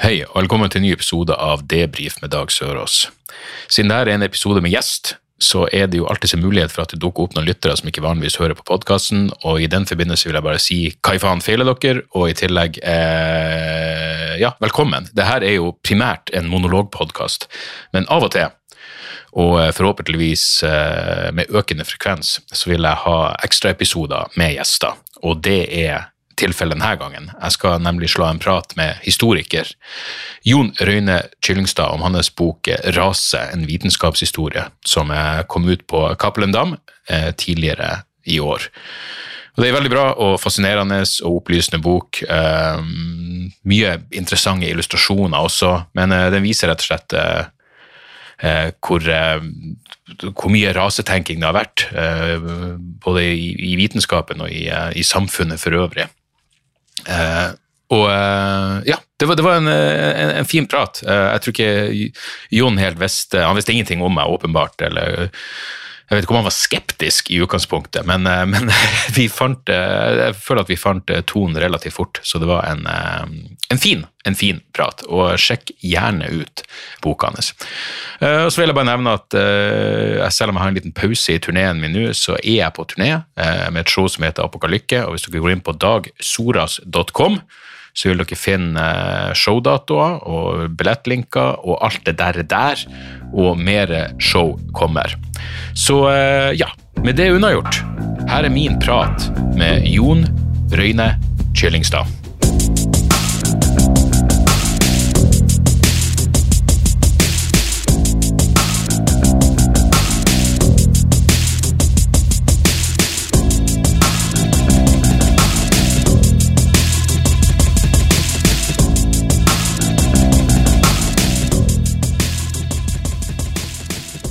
Hei, og velkommen til en ny episode av Debrif med Dag Sørås. Siden dette er en episode med gjest, så er det jo alltid en mulighet for at det dukker opp noen lyttere som ikke vanligvis hører på podkasten, og i den forbindelse vil jeg bare si hva i faen feiler dere, og i tillegg eh, ja, velkommen. Dette er jo primært en monologpodkast, men av og til og eh, forhåpentligvis eh, med økende frekvens, så vil jeg ha ekstraepisoder med gjester. Og det er tilfellet denne gangen. Jeg skal nemlig slå en prat med historiker Jon Røyne Kyllingstad om hans bok 'Rase en vitenskapshistorie', som kom ut på Cappelen Dam eh, tidligere i år. Det er en veldig bra og fascinerende og opplysende bok. Eh, mye interessante illustrasjoner også, men eh, den viser rett og slett hvor, hvor mye rasetenking det har vært, både i, i vitenskapen og i, i samfunnet for øvrig. Eh, og eh, ja, det var, det var en, en, en fin prat. Eh, jeg tror ikke Jon helt visste Han visste ingenting om meg, åpenbart. eller jeg vet ikke om han var skeptisk i utgangspunktet, men, eh, men vi fant, eh, jeg føler at vi fant eh, tonen relativt fort, så det var en, en, fin, en fin prat. Og sjekk gjerne ut boka hans. Og så vil jeg bare nevne at selv om jeg har en liten pause i turneen min nå, så er jeg på turné med et show som heter Apokalykke, og hvis dere går inn på dagsoras.com, så vil dere finne eh, showdatoer og billettlinker og alt det der der, og mer show kommer. Så eh, ja, med det unnagjort, her er min prat med Jon Røyne Kyllingstad.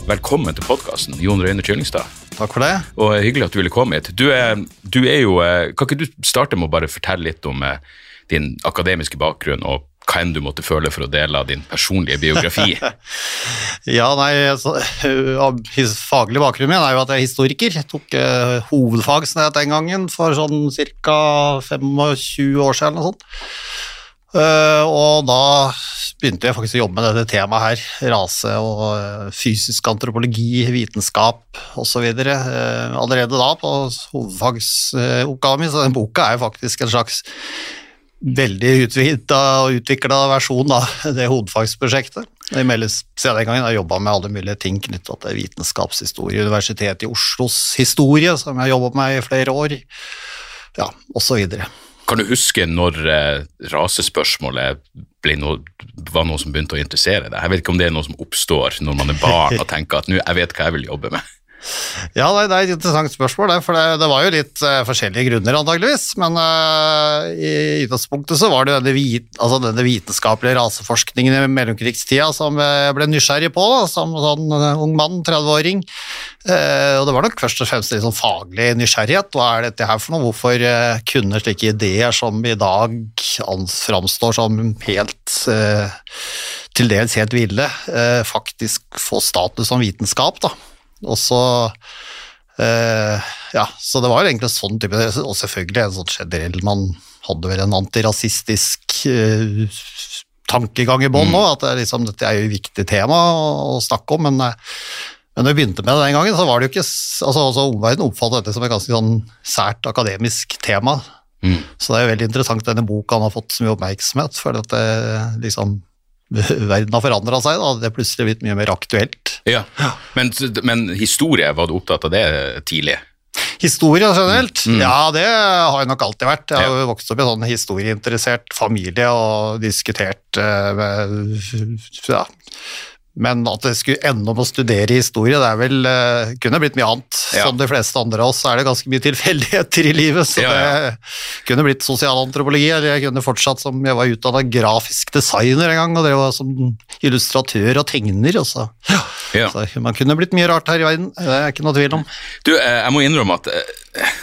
Velkommen til podkasten, Jon Røyne Kyllingstad. Takk for det. Og hyggelig at du ville komme hit. Du er, du er jo, eh, kan ikke du starte med å bare fortelle litt om eh, din akademiske bakgrunn, og hva enn du måtte føle for å dele av din personlige biografi? Ja, nei, så, his- Faglig bakgrunn min er jo at jeg er historiker. Jeg tok uh, hovedfag den gangen, for sånn ca. 25 år siden. eller noe sånt. Eh, og da begynte jeg faktisk å jobbe med dette temaet her. Rase og eh, fysisk antropologi, vitenskap osv. Uh, allerede da på hovedfagsoppgaven min, så den boka er jo faktisk en slags veldig utvida og utvikla versjon av det hovedfagsprosjektet. Mellomtida den gangen har jeg jobba med alle mulige ting knytta til vitenskapshistorie, Universitetet i Oslos historie, som jeg har jobba med i flere år, ja, osv. Kan du huske når eh, rasespørsmålet noe, var noe som begynte å interessere deg? Jeg vet ikke om det er noe som oppstår når man er barn og tenker at nå, jeg vet hva jeg vil jobbe med. Ja, det er et interessant spørsmål, for det, var jo litt eh, forskjellige grunner antageligvis, men eh, i utgangspunktet så var det denne, vit, altså denne vitenskapelige raseforskningen i mellomkrigstida som jeg ble nysgjerrig på, da, som sånn eh, ung mann, 30-åring. Eh, og det var nok først og fremst litt sånn faglig nysgjerrighet. Hva er dette her for noe? Hvorfor eh, kunne slike ideer som i dag framstår som helt eh, til dels helt ville, eh, faktisk få status som vitenskap, da. Og så eh, Ja, så det var jo egentlig sånn type Og selvfølgelig en sånn generell Man hadde vel en antirasistisk eh, tankegang i bånn nå, at det er liksom, dette er jo et viktig tema å, å snakke om, men eh, men da vi begynte med det den gangen, så var det jo ikke altså, altså Omverdenen oppfattet dette som et ganske sånn sært akademisk tema. Mm. Så det er jo veldig interessant denne boka han har fått så mye oppmerksomhet, for at det, liksom, verden har forandra seg. Da. Det er plutselig blitt mye mer aktuelt. Ja, men, men historie, var du opptatt av det tidlig? Historie generelt? Mm. Ja, det har jeg nok alltid vært. Jeg har vokst opp i en sånn historieinteressert familie og diskutert eh, med, ja, Men at det skulle ende om å studere historie, det er vel, uh, kunne blitt mye annet. Ja. Som de fleste andre av oss er det ganske mye tilfeldigheter i livet, så Ja, ja. det kunne blitt sosialantropologi, eller jeg kunne fortsatt som jeg var utdannet grafisk designer en gang, og det var som illustratør og tegner, og så, Ja. så man kunne blitt mye rart her i verden, det er ikke noe tvil om. Du, eh, jeg må innrømme at eh,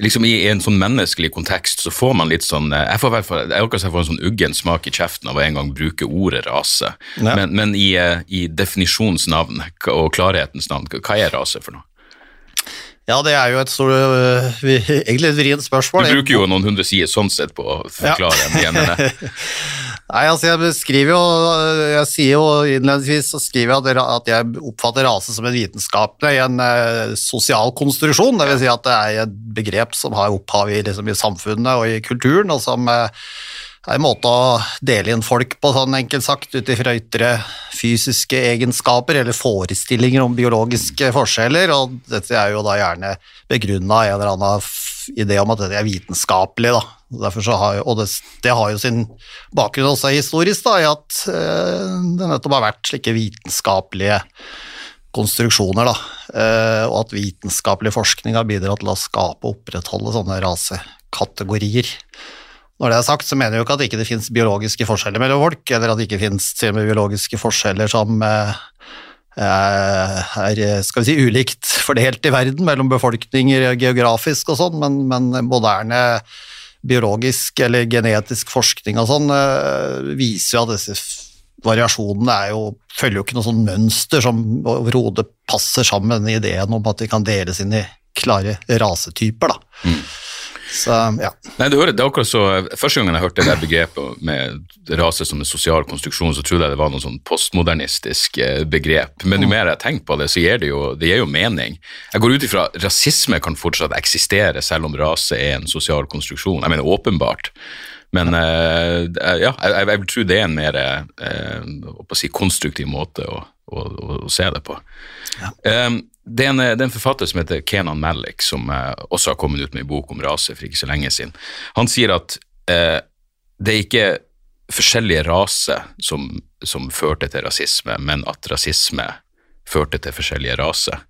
liksom i en sånn menneskelig kontekst så får man litt sånn eh, Jeg får i hvert fall, jeg orker jeg får en sånn uggen smak i kjeften av å en gang bruke ordet rase. Ja. Men, men i, eh, i definisjonens navn og klarhetens navn, hva er rase for noe? Ja, det er jo et stort, øh, egentlig et vrient spørsmål. Du bruker jo noen hundre sider sånn sett på å forklare genene. Nei, altså jeg beskriver jo, jeg sier jo innledningsvis så skriver jeg at, jeg oppfatter rase som en vitenskapelig, en eh, sosial konstruksjon, vil si at det er et begrep som har opphav i, liksom, i samfunnet og i kulturen, og som eh, er en måte å dele inn folk på, sånn enkelt sagt, ut ifra ytre fysiske egenskaper eller forestillinger om biologiske forskjeller, og dette er jo da gjerne begrunnet i en eller annen idé om at dette er vitenskapelig, da. Har og det, det har jo sin bakgrunn også historisk, da, i at eh, det nettopp har vært slike vitenskapelige konstruksjoner, da, eh, og at vitenskapelig forskning har bidratt til å skape og opprettholde sånne rasekategorier. Når det er sagt, så mener jeg jo ikke at det ikke finnes biologiske forskjeller mellom folk, eller at det ikke finnes til og med biologiske forskjeller som eh, eh, er skal vi si, ulikt fordelt i verden mellom befolkninger geografisk og sånn, men, men moderne biologisk eller genetisk forskning og sånn eh, viser jo at disse variasjonene er jo, følger jo ikke noe sånn mønster som overhodet passer sammen med ideen om at de kan deles inn i klare rasetyper. Da. Så ja. Nei, det, hører, det er akkurat så, Første gangen jeg hørte det der begrepet med rase som en sosial konstruksjon, så trodde jeg det var noe sånn postmodernistisk eh, begrep. Men jo mer jeg tenker på det, så gir det jo, det gir jo mening. Jeg går ut ifra rasisme kan fortsatt eksistere, selv om rase er en sosial konstruksjon. Jeg mener åpenbart. Men eh, ja, jeg, jeg vil tro det er en mer eh, hva si, konstruktiv måte å, å, å, se det på. Um, det, er en, det er en forfatter som heter Kenan Malik, som eh, også har kommet ut med en bok om rase for ikke så lenge siden. Han sier at eh, det er ikke forskjellige raser som, som førte til rasisme, men at rasisme førte til forskjellige raser.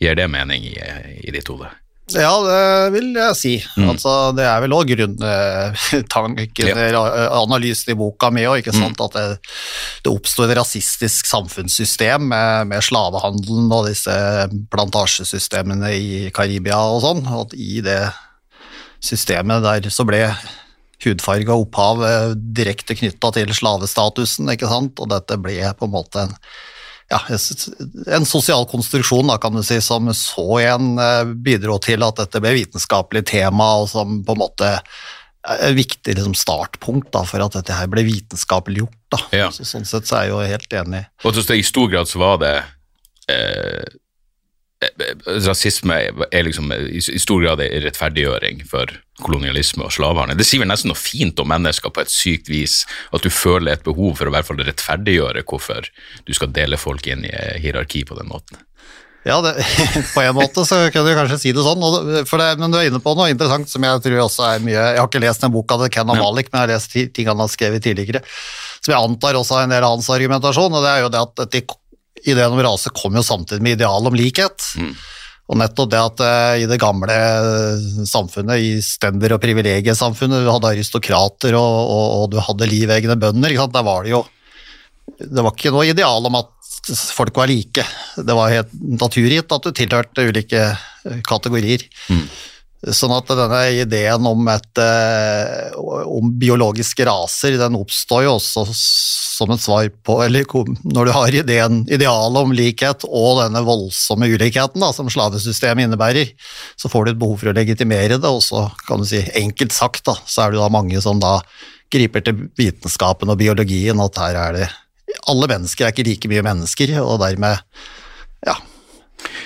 Gir det mening i, i ditt hode? Ja, det vil jeg si. Mm. Altså, det er vel òg grunntanken, Ja. analysen i boka mi òg, mm. At det, det oppsto et rasistisk samfunnssystem med, med slavehandelen og disse plantasjesystemene i Karibia og sånn. At i det systemet der så ble hudfarge og opphav eh, direkte knytta til slavestatusen, ikke sant. Og dette ble på en måte en ja, en sosial konstruksjon, da, kan du si, som så igjen eh, bidro til at dette ble vitenskapelig tema, og som på en måte er et viktig liksom, startpunkt da, for at dette her ble vitenskapelig gjort. Da. Ja. Så, sånn sett så er jeg jo helt enig. Og så I stor grad så var det eh, eh, Rasisme er liksom i, stor grad en rettferdiggjøring for kolonialisme og slavehandel. Det sier vel nesten noe fint om mennesker på et sykt vis, at du føler et behov for å i hvert fall rettferdiggjøre hvorfor du skal dele folk inn i eh, hierarki på den måten. Ja, det, på en måte så kan du kanskje si det sånn, det, men du er inne på noe interessant som jeg tror også er mye Jeg har ikke lest den boka til Ken Malik, men jeg har lest ti- ting han har skrevet tidligere, som jeg antar også er en del av hans argumentasjon, og det er jo det at dette, ideen om rase kom jo samtidig med ideal om likhet. Og nettopp det at eh, i det gamle eh, samfunnet, i stender- og privilegiesamfunnet, du hadde aristokrater og, og, og du hadde livegne bønder, der var det jo Det var ikke noe ideal om at folk var like. Det var helt naturgitt at du tilhørte ulike kategorier. kategorier. Sånn at denne ideen om, et, eh, om biologiske raser, den oppstår jo også som et svar på Eller når du har ideen, idealet om likhet og denne voldsomme ulikheten da, som slavesystemet innebærer, så får du et behov for å legitimere det, og så kan du si enkelt sagt, da, så er det da mange som da griper til vitenskapen og biologien, at her er det Alle mennesker er ikke like mye mennesker, og dermed Ja.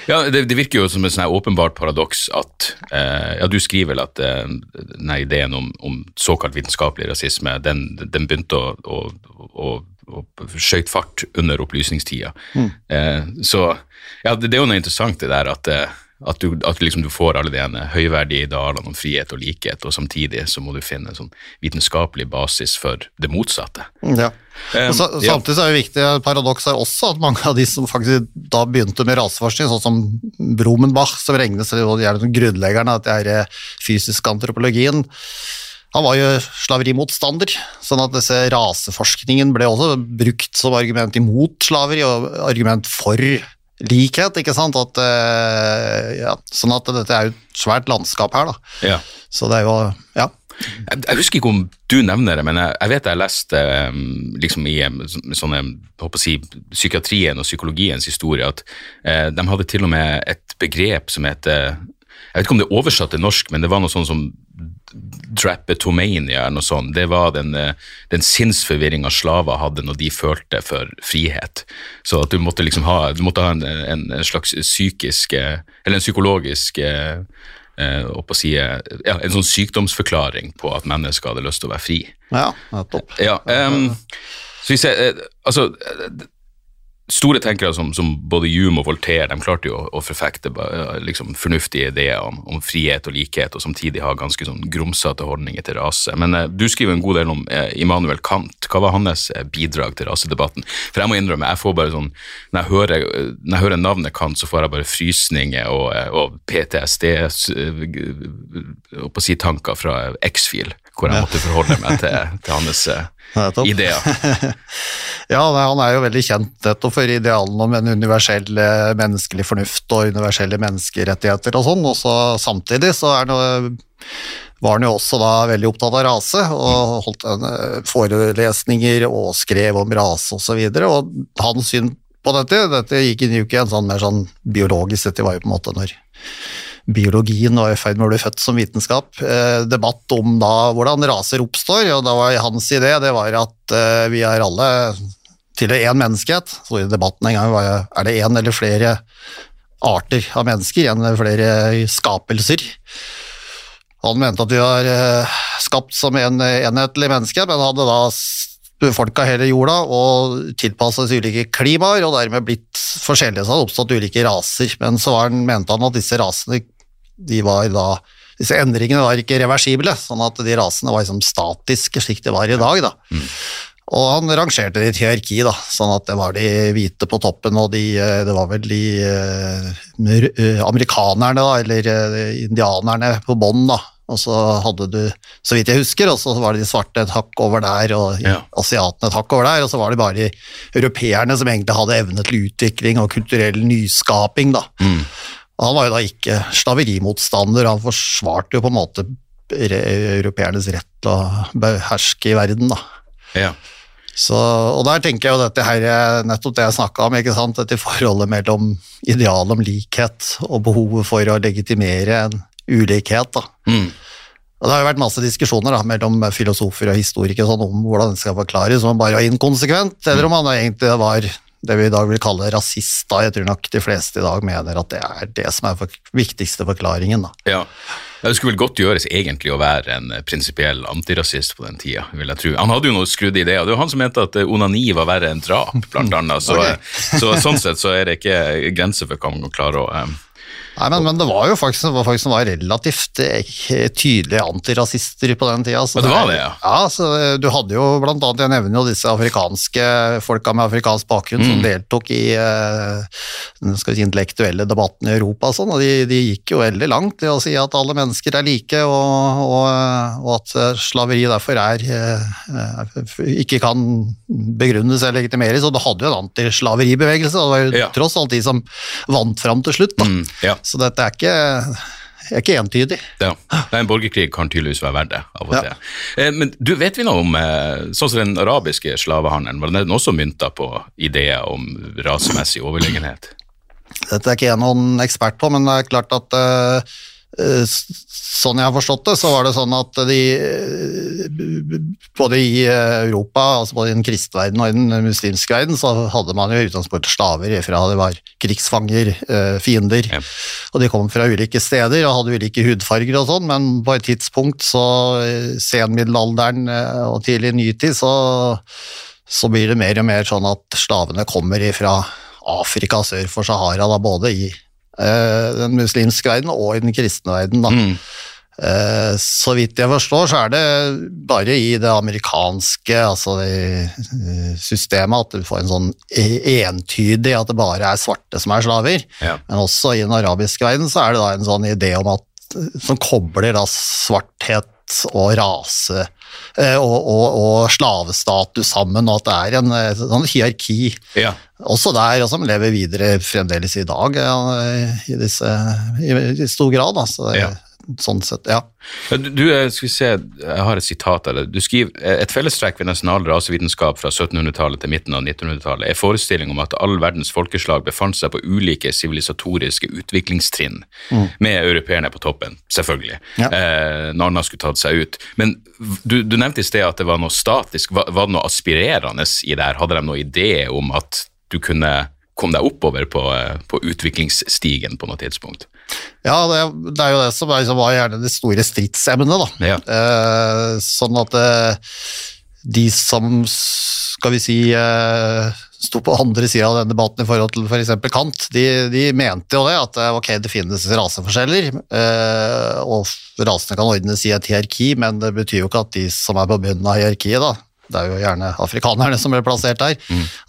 Ja, det, det virker jo som et sånn åpenbart paradoks at eh, Ja, du skriver vel at eh, denne ideen om, om såkalt vitenskapelig rasisme, den, den begynte å, å, å, å skjøt fart under opplysningstida. Eh, så ja, det, det er jo noe interessant det der at, eh, At du, at liksom du får alle de ene høyverdige idealene om frihet og likhet, og samtidig så må du finne en sånn vitenskapelig basis for det motsatte. Ja. Um, så, samtidig så er det viktig, paradoks er også at mange av de som faktisk da begynte med raseforskning, sånn som Bromenbach, som regnes som grunnleggeren av dette fysisk antropologien, han var jo slaverimotstander, sånn at disse raseforskningen ble også brukt som argument imot slaveri og argument for likhet, ikke sant? At, eh, ja, sånn at dette er jo et svært landskap her, da. Ja. Så det er jo, ja. Jeg, jeg husker ikke om du nevner det, men jeg, jeg vet jeg leste um, liksom i så- sånne, si, psykiatrien og psykologiens historie at uh, de hadde til og med et begrep som heter Jeg vet ikke om det er oversatt til norsk, men det var noe sånn som drapetomania eller noe sånt. Det var den, eh, den sinnsforvirringa slaver hadde når de følte for frihet. Så at du måtte liksom ha, du måtte ha en, en, slags psykisk eh, Eller en psykologisk eh, eh, si, ja, en sånn sykdomsforklaring på at mennesker hadde lyst til å være fri. Ja, nettopp. Ja, um, så vi ser, eh, altså, store tenkere som, som både Hume og Voltaire, de klarte jo å, å forfekte liksom, fornuftige ideer om, om frihet og likhet, og samtidig ha ganske sånn grumsete holdninger til rase. Men eh, du skriver en god del om eh, Immanuel Kant. Hva var hans eh, bidrag til rasedebatten? For jeg må innrømme, jeg får bare sånn, når jeg hører, når jeg hører navnet Kant, så får jeg bare frysninger og, eh, og PTSD, eh, fra X-Fil, hvor jeg måtte forholde meg til, til hans eh. Ideer. Ja, han er jo veldig kjent nettopp for idealene om en universell eh, menneskelig fornuft og universelle menneskerettigheter og sånn, og så samtidig så er det, var han jo også da veldig opptatt av rase, og holdt eh, forelesninger og skrev om rase og så og hans syn på dette, dette gikk inn i en sånn mer sånn biologisk, dette var jo på en måte når biologien var i ferd med å bli født som vitenskap. Eh, debatt om da hvordan raser oppstår, og da var hans idé det var at eh, vi er alle tilhører én menneskehet. Så i debatten en gang var jeg, er det én eller flere arter av mennesker, én eller flere skapelser. Han mente at vi var eh, skapt som en enhetlig menneske, men hadde da befolka hele jorda og tilpasset ulike klimaer, og dermed blitt forskjellige, så hadde oppstått ulike raser. Men så han, mente han at disse rasene de var da disse endringene var ikke reversible, sånn at de rasene var liksom statiske slik de var i dag. da. Og han rangerte det i et hierarki, da, sånn at det var de hvite på toppen, og de, eh, det var vel de eh, eh, amerikanerne, da, eller eh, indianerne på bånn, da. Og så hadde du, så vidt jeg husker, og så var det de svarte et hakk over der, og Ja. asiatene et hakk over der, og så var det bare europeerne som egentlig hadde evne til utvikling og kulturell nyskaping, da. Og Han var jo da ikke slaverimotstander, han forsvarte jo på en måte europeernes rett til å beherske i verden, da. Ja. Så, og der tenker jeg jo dette her, nettopp det jeg snakka om, ikke sant? dette forholdet mellom idealet om likhet og behovet for å legitimere en ulikhet. da. Mm. Og Det har jo vært masse diskusjoner da, mellom filosofer og historikere sånn, om hvordan det skal forklares, om han bare var inkonsekvent, eller om han egentlig var det vi i dag vil kalle rasist. da. Jeg tror nok de fleste i dag mener at det er det som er for viktigste forklaringen. da. Ja. Det skulle vel godt gjøres egentlig å være en eh, prinsipiell antirasist på den tida, vil jeg tro. Han hadde jo noen skrudde ideer. Det var han som mente at eh, onani var verre enn drap, blant annet. Så, okay. eh, så sånn sett så er det ikke grenser for hva man kan klare å Nei, men, men det var jo faktisk som var relativt eh, tydelige antirasister på den tida. så men det var det, ja. Ja, så eh, Du hadde jo blant annet, jeg nevner jo disse afrikanske folka med afrikansk bakgrunn Mm. som deltok i eh, den si, intellektuelle debatten i Europa, og sånn, og de, de gikk jo veldig langt i å si at alle mennesker er like, og, og, og at slaveri derfor er, ikke kan begrunnes eller legitimeres. Og du hadde jo en antislaveribevegelse, og det var jo Ja. tross alt de som vant fram til slutt. da. mm, Ja. Så dette er ikke, er ikke entydig. Ja. Nei, En borgerkrig kan tydeligvis være verdt det av og Ja. til. Eh, Men du, vet vi noe om eh, sånn som den arabiske slavehandelen? Var den også mynta på ideer om rasemessig overlegenhet? Dette er ikke jeg noen ekspert på, men det er klart at s- sånn jeg har forstått det, så var det sånn at de eh, både i eh, Europa, altså både i den kristne verden og i den muslimske verden, så hadde man jo i utgangspunktet slaver fra det var krigsfanger, eh, fiender, Ja. og de kom fra ulike steder og hadde ulike hudfarger og sånn, men på et tidspunkt så eh, senmiddelalderen eh, og tidlig nytid så, så blir det mer og mer sånn at slavene kommer fra Afrika sør for Sahara, da, både i eh, den muslimske verden og i den kristne verden. Da. Mm. Så vidt jeg forstår, så er det bare i det amerikanske altså det eh, systemet at du får en sånn e- entydig at det bare er svarte som er slaver. Ja. Men også i den arabiske verden så er det da en sånn idé om at som kobler da svarthet og rase eh, og, og, og slavestatus sammen, og at det er en eh, sånn hierarki Ja. også der, og som lever videre fremdeles i dag ja, i, disse, i, i stor grad. Altså, Ja. Sånn sett, ja. Du, skal vi se, jeg har et sitat av det. Du skriver et fellestrekk ved nesten all rasevitenskap fra 1700-tallet til midten av 1900-tallet er forestilling om at all verdens folkeslag befant seg på ulike sivilisatoriske utviklingstrinn, med europeerne på toppen, selvfølgelig, Ja. eh, når annet skulle tatt seg ut. Men du, du nevnte i sted at det var noe statisk. Var, var det noe aspirerende i det her? Hadde de noen idé om at du kunne komme deg oppover på, eh, på utviklingsstigen på noe tidspunkt? Ja, det, det er jo det som er, liksom, var gjerne det store stridsemnet, da. Ja. Eh, sånn at eh, de som, skal vi si, eh, sto på andre sida av den debatten i forhold til f.eks. Kant, de, de mente jo det, at eh, ok, det finnes raseforskjeller, eh, og rasene kan ordnes i et hierarki, men det betyr jo ikke at de som er på bunnen av hierarkiet, da, det er jo gjerne afrikanerne som ble plassert der,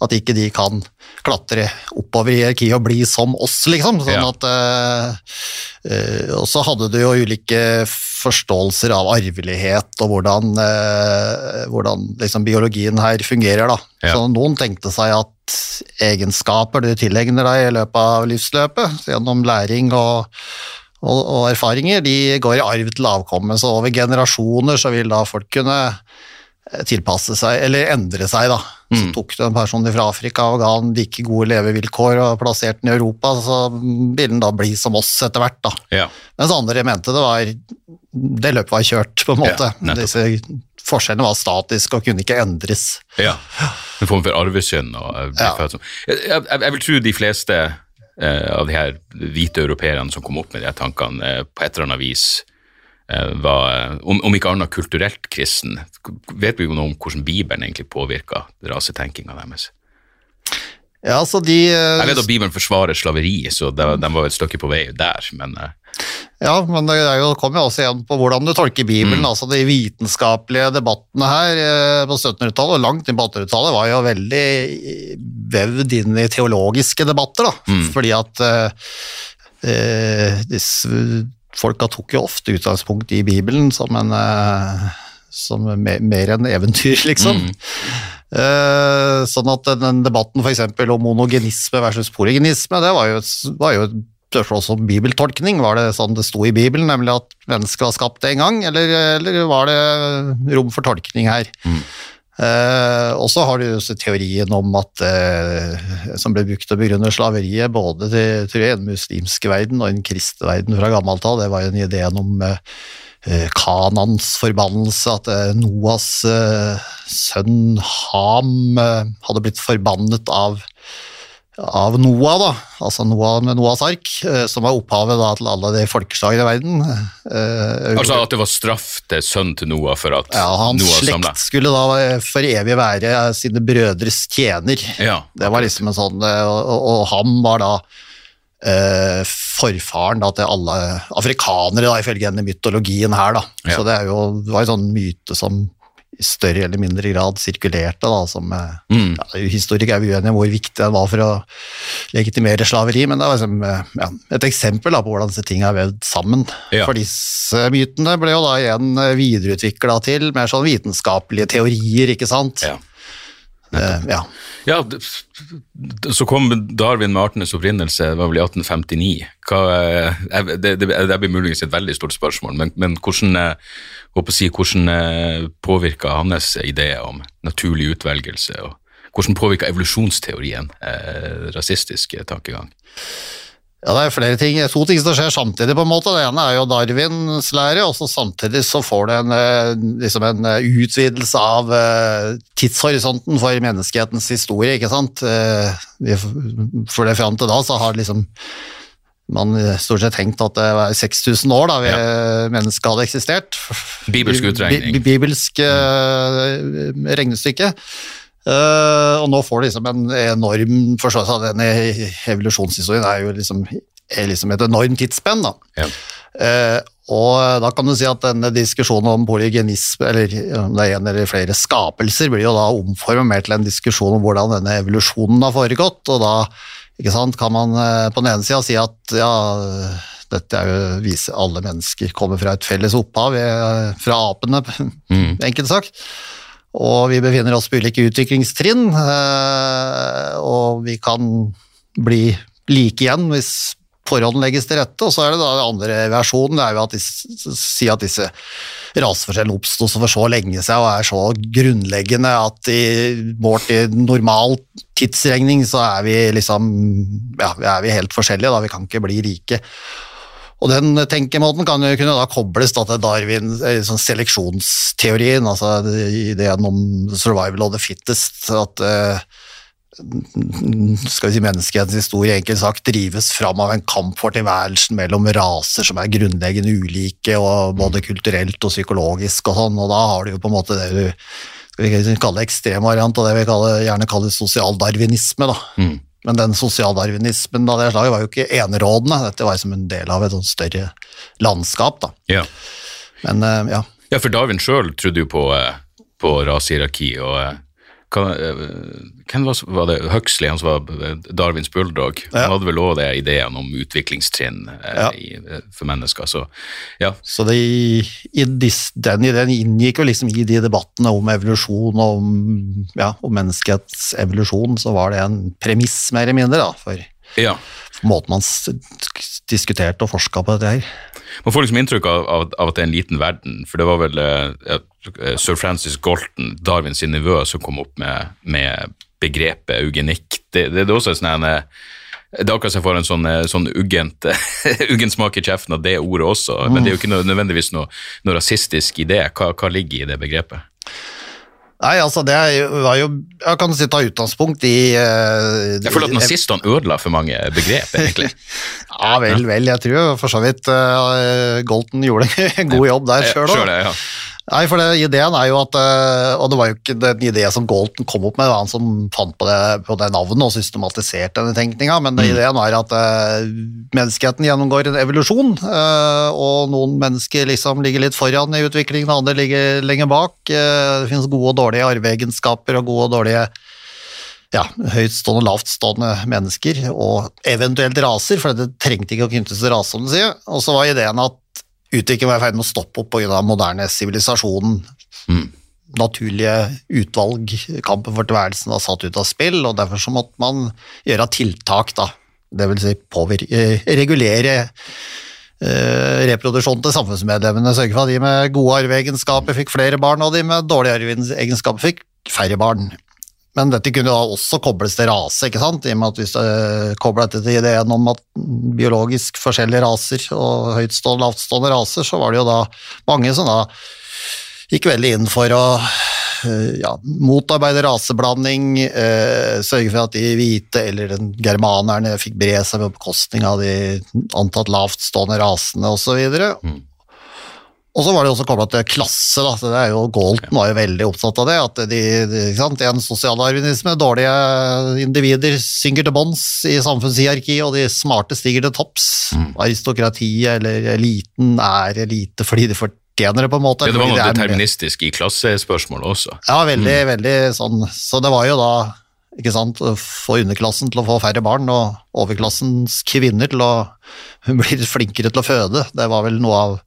at ikke de kan klatre oppover i hierarkiet og bli som oss, liksom. Sånn Ja. at eh, Og så hadde du jo ulike forståelser av arvelighet og hvordan, eh, hvordan liksom biologien her fungerer, da. Ja. Så noen tenkte seg at egenskaper du tilegner deg i løpet av livsløpet, gjennom læring og og, og erfaringer de går i arv til avkommet, så over generasjoner så vil da folk kunne tilpasse seg, eller endre seg da. Så tok du en person fra Afrika og ga han like gode levevilkår og plasserte den i Europa, så vil den da bli som oss etter hvert da. Ja. Mens andre mente det var, det løpet var kjørt på en måte. Ja. Disse forskjellene var statiske og kunne ikke endres. Ja, en form for arvesynd. Og, eh, Ja. jeg, jeg, jeg vil tro de fleste eh, av de her hvite europeerne som kom opp med de tankene, eh, på et eller annet vis var, eh, om, om ikke annet kulturelt kristen. Vet vi jo noe om hvordan Bibelen egentlig påvirka rasetenkinga deres? Ja, altså de... eh, Jeg vet at Bibelen forsvarer slaveri, så de, de var et stykke på vei der, men eh, Ja, men det jo, kommer jo også igjen på hvordan du tolker Bibelen. altså De vitenskapelige debattene her på 1700-tallet og langt inn på 1800-tallet var jo veldig vevd inn i teologiske debatter. da, Fordi at eh, disse folka tok jo ofte utgangspunkt i Bibelen som en eh, som mer, mer enn eventyr, liksom. Eh, sånn at den debatten eksempel om monogenisme versus polygenisme, det var jo, var jo et spørsmål om bibeltolkning. Var det sånn det sto i Bibelen, nemlig at mennesket var skapt en gang, eller, eller var det rom for tolkning her? Eh, og så har du jo teorien om at eh, som ble brukt til å begrunne slaveriet, både til, jeg, den muslimske verden og den kristne verden fra gammelt av, det var jo en ideen om eh, Kanans forbannelse, at eh, Noas eh, sønn Ham eh, hadde blitt forbannet av av Noah, da, altså Noah med Noahs ark, eh, som var opphavet da, til alle de folkeslagene i verden. Eh, Altså at det var straff til sønnen til Noah for at ja, hans Noah slekt samlet. skulle da for evig være sine brødres tjener. Ja, Det var liksom en sånn, eh, og, og, han var da eh, forfaren da, til alle afrikanere, da, ifølge denne mytologien her. Da. Ja. Så det, er jo, det var en sånn myte som større eller mindre grad sirkulerte. Da, som, eh, Mm. ja, Historikere er uenige om hvor viktig den var for å legitimere slaveri, men det var liksom, eh, ja, et eksempel da, på hvordan disse tingene er vevd sammen. Ja. For disse mytene ble jo da igjen videreutvikla til mer sånn vitenskapelige teorier, ikke sant? Ja. Eh, ja. Ja, så kom Darwin med artenes opprinnelse, det var vel i 1859. Hva, eh, jeg- det, det, det blir muligens et veldig stort spørsmål, men, men hvordan, eh, håper å si, hvordan påvirka hans ideer om naturlig utvelgelse, og hvordan påvirka evolusjonsteorien eh, rasistisk tankegang? Ja, det er flere ting, to ting som skjer samtidig på en måte. Det ene er jo Darwins lære, og så samtidig så får du en, eh, liksom en eh, utvidelse av eh, tidshorisonten for menneskehetens historie, ikke sant? For det fram til da så har liksom man stort sett tenkt at det var 6000 år da vi, mennesket hadde eksistert. Bibelsk utregning. Bi- bi- Bibelsk regnestykke. Eh, og nå får du liksom en enorm forståelse av denne evolusjonshistorien er jo liksom er liksom et enormt tidsspenn. da. Ja. Uh, og da kan du si at denne diskusjonen om polygenisme, eller om det er en eller flere skapelser, blir jo da omformet mer til en diskusjon om hvordan denne evolusjonen har foregått, og da ikke sant, kan man eh, på den ene sida si at ja, dette er jo viser alle mennesker kommer fra et felles opphav, fra apene, enkelt sagt. Og vi befinner oss på ulike utviklingstrinn, eh, og vi kan bli like igjen hvis forholdene legges til rette. Og så er det da den andre versjonen, det er jo at de si at disse raseforskjellene oppsto for så lenge siden og er så grunnleggende at i målt i normal tidsregning så er vi liksom ja, er vi helt forskjellige, da. Vi kan ikke bli like. Og den tenkemåten kan jo kunne da kobles da til Darwin, eh, sånn seleksjonsteorien, altså ideen om survival of the fittest. at eh, skal vi si menneskehetens historie enkelt sagt drives fram av en kamp for tilværelsen mellom raser som er grunnleggende ulike, og både kulturelt og psykologisk og sånn, og da har du jo på en måte det du skal vi kalle ekstremvariant av det vi kaller, gjerne kaller sosialdarwinisme. da. Mm. Men den sosialdarwinismen av det slaget var jo ikke enerådende, dette var som en del av et sånt større landskap. da. Ja. Men eh, ja. ja, for Darwin sjøl trodde jo på, eh, på rasehierarki, og eh, hvem var, var det Huxley, han som var eh, Darwins bulldog, Ja. han hadde vel òg det ideen om utviklingstrinn eh, Ja. i, eh, for mennesker, så ja. Så de, dis, den ideen inngikk jo liksom i de debattene om evolusjon og om, ja, om menneskets evolusjon, så var det en premiss mer eller mindre da, for, ja. måten man diskuterte og forska på dette her. Man får liksom inntrykk av, av, av at det er en liten verden, for det var vel eh, ja, sir Francis Galton, Darwin sin nevø, som kom opp med, med begrepet eugenikk. Det, det, det er også sånn en, eh, det er akkurat som jeg får en sånn, eh, sånn uggent, uggen smak i kjeften av det ordet også, men det er jo ikke nødvendigvis noe, noe rasistisk i det. Hva, hva ligger i det begrepet? Nei, altså det var jo Jeg kan si ta utgangspunkt i uh, Jeg føler at nazistene ødela for mange begrep, egentlig. Ja vel, vel. Jeg tror for så vidt uh, Golten gjorde en god jobb der sjøl òg. ja. Nei, for det, ideen er jo at eh, Og det var jo ikke den ideen som Galton kom opp med, det var han som fant på det, på det navnet og systematiserte denne tenkninga, men ideen var at eh, menneskeheten gjennomgår en evolusjon, eh, og noen mennesker liksom ligger litt foran i utviklingen, andre ligger lenger bak. Det finnes gode og dårlige arveegenskaper og gode og dårlige ja, høytstående og lavtstående mennesker, og eventuelt raser, for det trengte ikke å knyttes til rase, som du sier. Og så var ideen at utviklingen var i ferd med å stoppe opp pga. moderne sivilisasjon. Naturlige utvalg, kampen for tilværelsen var satt ut av spill, og derfor så måtte man gjøre tiltak, da. Det vil si påvirke, eh, regulere eh, reproduksjonen til samfunnsmedlemmene, sørge for at de med gode arveegenskaper fikk flere barn, og de med dårlige arveegenskaper fikk færre barn. Men dette kunne da også kobles til rase, ikke sant? i og med at hvis du kobla dette til ideen om at biologisk forskjellige raser og høytstående og lavtstående raser, så var det jo da mange som da gikk veldig inn for å eh, ja, motarbeide raseblanding, eh, sørge for at de hvite eller den germanerne fikk bre seg på bekostning av de antatt lavtstående rasene osv. Og så var det også kobla til klasse. da, så det er jo Galton var jo veldig opptatt av det. At de, de, ikke sant, en sosialarvinisme, dårlige individer synker til bånns i samfunnshierarkiet, og de smarte stiger til topps. Aristokratiet eller eliten er elite fordi de fortjener det, på en måte. Ja, det var noe er deterministisk i klassespørsmålet også. ja, veldig, veldig sånn. Så det var jo da ikke sant, få underklassen til å få færre barn, og overklassens kvinner til å bli blir flinkere til å føde. Det var vel noe av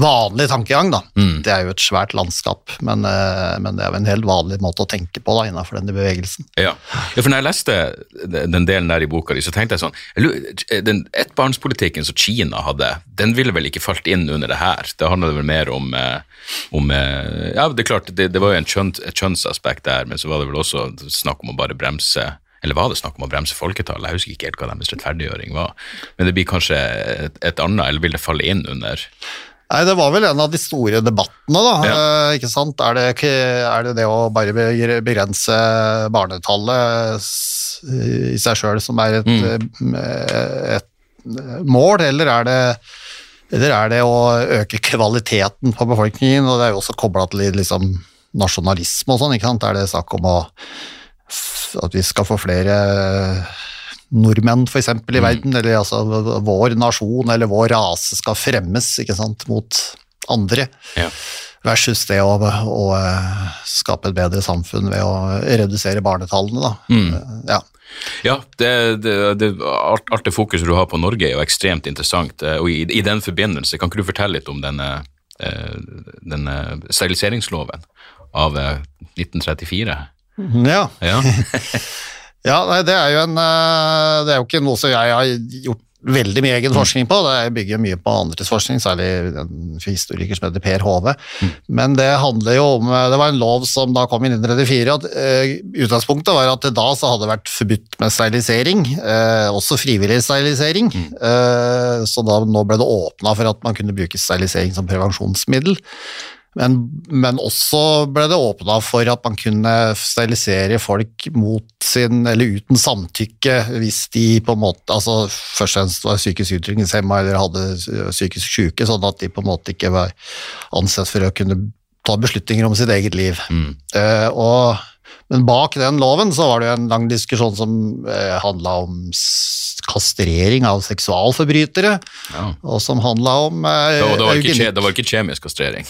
vanlig tankegang, da. Det er jo et svært landskap, men, eh, men det er jo en helt vanlig måte å tenke på da, innenfor denne bevegelsen. Ja. ja, for når jeg leste den delen der i boka di, så tenkte jeg sånn Den ettbarnspolitikken som Kina hadde, den ville vel ikke falt inn under det her? Det handla vel mer om, eh, om eh, Ja, det er klart, det, det var jo en kjønn, et kjønnsaspekt der, men så var det vel også snakk om å bare bremse eller var det snakk om å bremse folketallet? Jeg husker ikke helt hva deres rettferdiggjøring var. Men det blir kanskje et, et annet, eller vil det falle inn under Nei, det var vel en av de store debattene, da. Ja. eh, Ikke sant? Er det, er det det å bare begrense barnetallet i seg sjøl som er et, mm. et mål, eller er det eller er det å øke kvaliteten på befolkningen, og det er jo også kobla til liksom nasjonalisme og sånn, ikke sant? Er det snakk om å, at vi skal få flere nordmenn for eksempel i verden, eller altså vår nasjon eller vår rase skal fremmes ikke sant, mot andre, Ja. versus det å, å eh, skape et bedre samfunn ved å redusere barnetallene. Da. Mm. Ja. Ja, det, det, det, alt, alt det fokuset du har på Norge er jo ekstremt interessant, eh, og i, i den forbindelse, kan ikke du fortelle litt om denne, eh, denne steriliseringsloven av eh, 1934? Ja. Ja, Ja, nei, det er jo en eh, Det er jo ikke noe som jeg har gjort veldig mye egen forskning på. Det bygger mye på andres forskning, særlig en historiker som heter Per Hove. Men det handler jo om Det var en lov som da kom i 1934. at eh, Utgangspunktet var at det da så hadde det vært forbudt med sterilisering, eh, også frivillig sterilisering. Eh, så da nå ble det åpna for at man kunne bruke sterilisering som prevensjonsmiddel. Men, men også ble det åpna for at man kunne sterilisere folk mot sin, eller uten samtykke, hvis de på en måte altså først og fremst var psykisk utviklingshemma eller hadde psykisk syke, sånn at de på en måte ikke var ansett for å kunne ta beslutninger om sitt eget liv. Eh, og, men bak den loven så var det jo en lang diskusjon som eh, handla om kastrering av seksualforbrytere, ja. og som handla om eh, Det, var, det, var ikke, det var ikke kjemisk kastrering.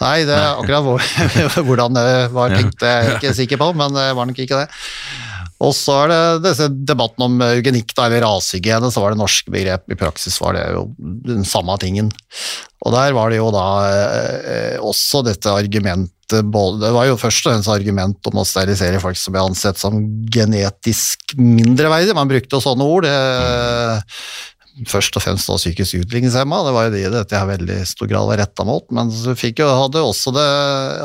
Nei, det er akkurat hvor, hvordan det var tenkt, det er jeg ikke sikker på, men det var nok ikke det. Og så er det disse debatten om eugenikk, da, eller rasehygiene, så var det norske begrep. I praksis var det jo den samme tingen. Og der var det jo da eh, også dette argumentet både, Det var jo først og fremst argument om å sterilisere folk som ble ansett som genetisk mindreverdige. Man brukte jo sånne ord. Eh, først og fremst da psykisk utviklingshemma, det var jo det dette jeg veldig stor grad var retta mot, men så fikk jo, hadde også det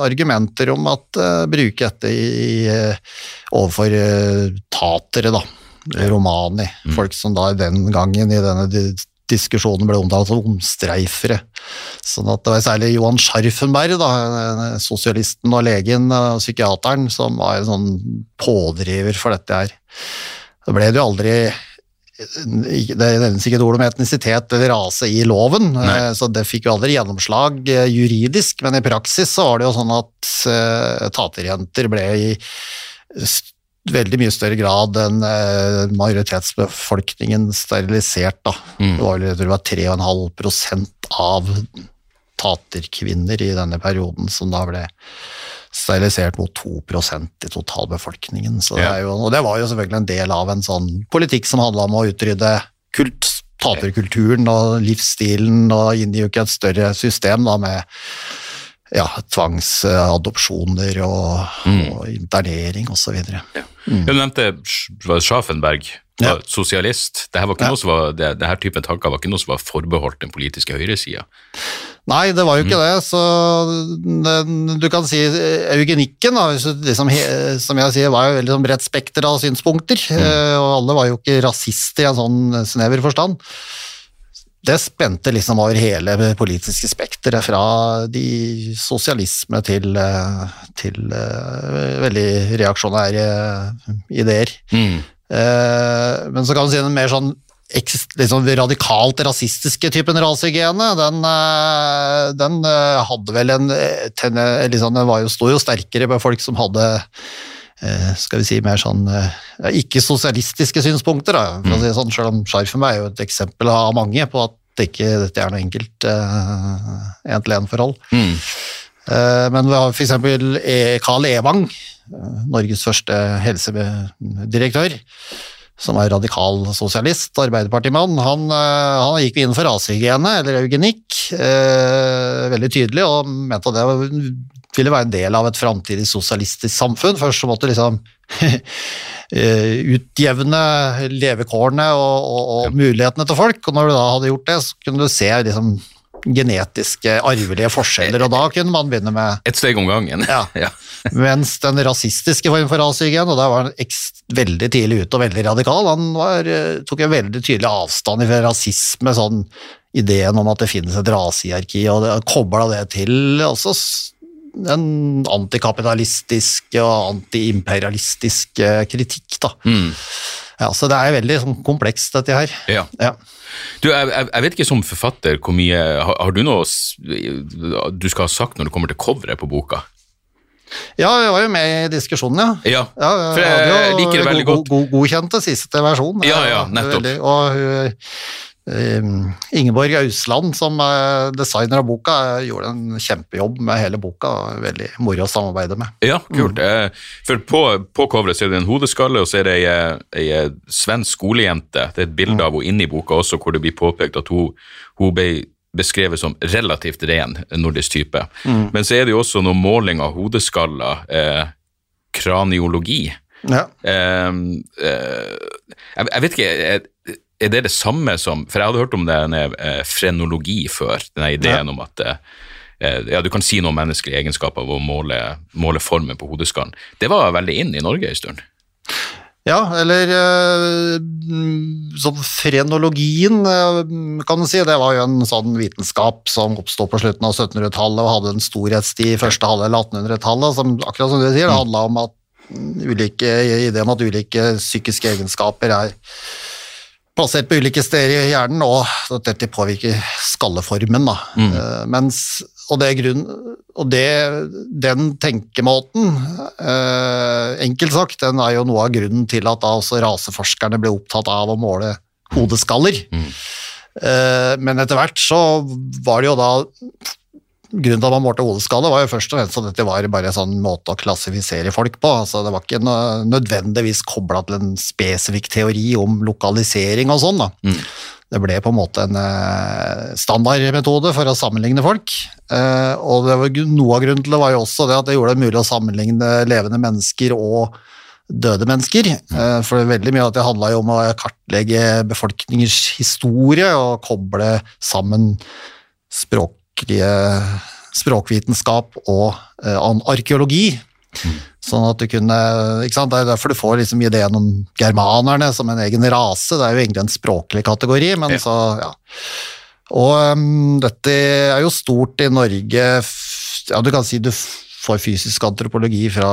argumenter om at uh, bruke dette i, i overfor uh, tatere, da, romani, folk som da den gangen i denne diskusjonen ble omtalt som omstreifere. Sånn at det var særlig Johan Scharfenberg, da, eh, sosialisten og legen og psykiateren, som var en sånn pådriver for dette her. Det ble det jo aldri det nevnes ikke et ord om etnisitet eller rase i loven, Nei. eh, så det fikk jo aldri gjennomslag eh, juridisk, men i praksis så var det jo sånn at eh, taterjenter ble i veldig mye større grad enn majoritetsbefolkningen sterilisert. Da. Mm. Det var jeg tror det var 3,5 prosent av taterkvinner i denne perioden som da ble sterilisert mot 2% i totalbefolkningen. Så det jo, og det var jo selvfølgelig en del av en sånn politikk som handla om å utrydde kult, taterkulturen og livsstilen, og innjuke et større system da med ja, tvangsadopsjoner og, og internering osv. Du nevnte Sch- var Ja. sosialist. Dette var ikke Ja. noe som var, det, det her typen tanker var ikke noe som var forbeholdt den politiske høyresida. Nei, det var jo ikke det, så det, du kan si eh, eugenikken, da, liksom, som jeg sier, var jo veldig sånn bredt spekter av synspunkter, Mm. og alle var jo ikke rasister i en sånn snever forstand. Det spente liksom over hele det politiske spekteret, fra de sosialisme til, eh, til eh, veldig reaksjonære ideer. Eh, men så kan du si den mer sånn liksom radikalt rasistiske typen rasehygiene, den, eh, den eh, hadde vel en tenne, liksom, Den var jo, sto jo sterkere på folk som hadde skal vi si mer sånn ikke-sosialistiske synspunkter, da, for å si sånn, selv om Scharfenberg er jo et eksempel av mange på at det ikke, dette er noe enkelt eh, en-til-en-forhold. Eh, Men vi har E- Carl Evang, eh, Norges første helsedirektør, som er radikal sosialist, arbeiderpartimann. Han, eh, han gikk inn for rasehygiene, eller eugenikk, veldig tydelig, og mente at det ville være en del av et framtidig sosialistisk samfunn. Først så måtte liksom utjevne levekårene og, og, og mulighetene til folk, og når du da hadde gjort det, så kunne du se liksom genetiske, arvelige forskjeller, og da kunne man begynne med Et steg om gangen. Ja. ja. mens den rasistiske formen for rasehygiene, og der var han veldig tidlig ute og veldig radikal, han var, eh, tok en veldig tydelig avstand fra rasisme, sånn ideen om at det finnes et rasehierarki, og kobla det til også s- en antikapitalistisk og antiimperialistisk kritikk, da. Ja, så det er veldig sånn, komplekst, dette her. Ja. Ja. Du, jeg, jeg, jeg vet ikke som forfatter hvor mye Har, har du noe du skal ha sagt når det kommer til coveret på boka? Ja, vi var jo med i diskusjonen, ja. Ja, Ja, for jeg, jeg liker det veldig god- godt. god- Godkjente siste versjon. Ja, ja, nettopp. veldig- og hun, Ingeborg Ausland, som er designer av boka, eh, gjorde en kjempejobb med hele boka. Veldig moro å samarbeide med. Ja, kult. Mm. For på, på coveret er det en hodeskalle, og så er det ei, eh, ei eh, svensk skolejente. Det er et bilde av henne inni boka også, hvor det blir påpekt at hun, hun ble beskrevet som relativt ren nordisk type. Men så er det jo også noe måling av hodeskaller, eh, kraniologi. Ja. Eh, eh, jeg, jeg vet ikke, er, er det det samme som For jeg hadde hørt om denne eh, frenologi før, denne ideen om at eh, eh, ja, du kan si noe om menneskelige egenskaper ved å måle, måle formen på hodeskallen. Det var veldig inn i Norge en stund. Ja, eller sånn frenologien, kan du si, det var jo en sånn vitenskap som oppstod på slutten av 1700-tallet og hadde en storhetstid i første halvdel av 1800-tallet, som akkurat som du sier, det handla om at ulike, ideen om at ulike psykiske egenskaper er plassert på ulike steder i hjernen, og at dette påvirker skalleformen. Da. Eh, mens, og det grunn, og det, den tenkemåten, eh, enkelt sagt, den er jo noe av grunnen til at da også raseforskerne ble opptatt av å måle hodeskaller. Eh, men etter hvert så var det jo da Grunnen til at man målte hodeskade, var jo først og fremst at dette var bare en sånn måte å klassifisere folk på. altså Det var ikke nødvendigvis kobla til en spesifikk teori om lokalisering og sånn. da. Det ble på en måte en eh, standardmetode for å sammenligne folk. Eh, og det var, noe av grunnen til det var jo også det at det gjorde det mulig å sammenligne levende mennesker og døde mennesker. Eh, for veldig mye av det handla jo om å kartlegge befolkningers historie og koble sammen språklige språkvitenskap og eh, arkeologi. Sånn at du kunne ikke sant? Det er derfor du får liksom ideen om germanerne som en egen rase. Det er jo egentlig en språklig kategori, men Ja. så ja. Og um, dette er jo stort i Norge Ja, du kan si du får fysisk antropologi fra,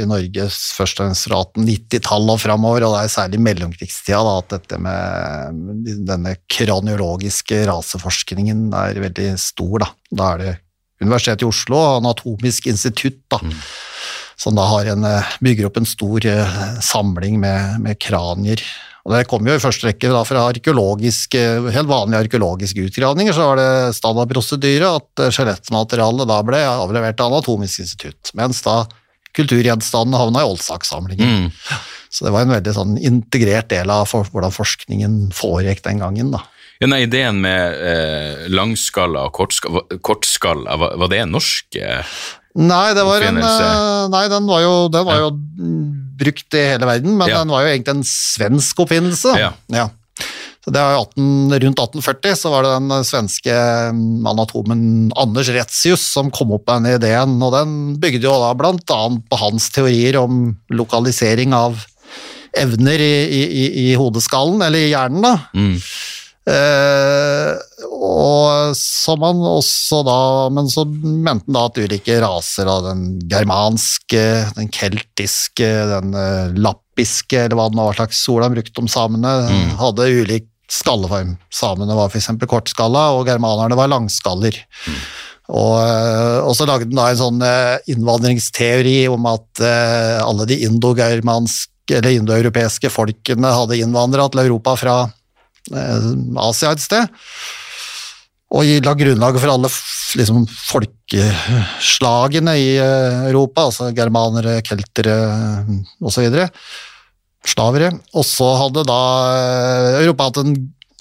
i Norge først og fremst fra 1890-tallet og framover, og det er særlig i mellomkrigstida da, at dette med denne kraniologiske raseforskningen er veldig stor. Da, da er det Universitetet i Oslo og Anatomisk institutt da, som da har en, eh, bygger opp en stor eh, samling med, med kranier. Og Det kom jo i første rekke da fra arkeologiske, helt vanlige arkeologiske utgravninger, så var det standardprosedyre at eh, skjelettmaterialet da ble avlevert til Anatomisk institutt, mens da kulturgjenstandene havna i Oldsak-samlingen. Så det var en veldig sånn integrert del av for, hvordan forskningen foregikk den gangen. da. Denne ideen med eh, langskalla og kortskalla, kortskalla var, var det en norsk eh, Nei, det var en, eh, nei den var jo, den var jo mm, brukt i hele verden, men den var jo egentlig en svensk oppfinnelse. Ja. Så det var jo 18, Rundt 1840 så var det den svenske anatomen Anders Retzius som kom opp med den ideen, og den bygde jo da annet på hans teorier om lokalisering av evner i, i, i, i hodeskallen, eller i hjernen. da. mm. Eh, og som han også da Men så mente han da at ulike raser av den germanske, den keltiske, den eh, lappiske, eller hva det nå var slags ord han brukte om samene, hadde ulik skalleform. Samene var f.eks. kortskalla, og germanerne var langskaller. Og, eh, og så lagde han da en sånn eh, innvandringsteori om at alle de indogermanske eller indoeuropeiske folkene hadde innvandra til Europa fra Asia et sted. Og la grunnlaget for alle liksom, folkeslagene i eh, Europa, altså germanere, keltere osv. Slavere. Og så hadde da eh, Europa hatt en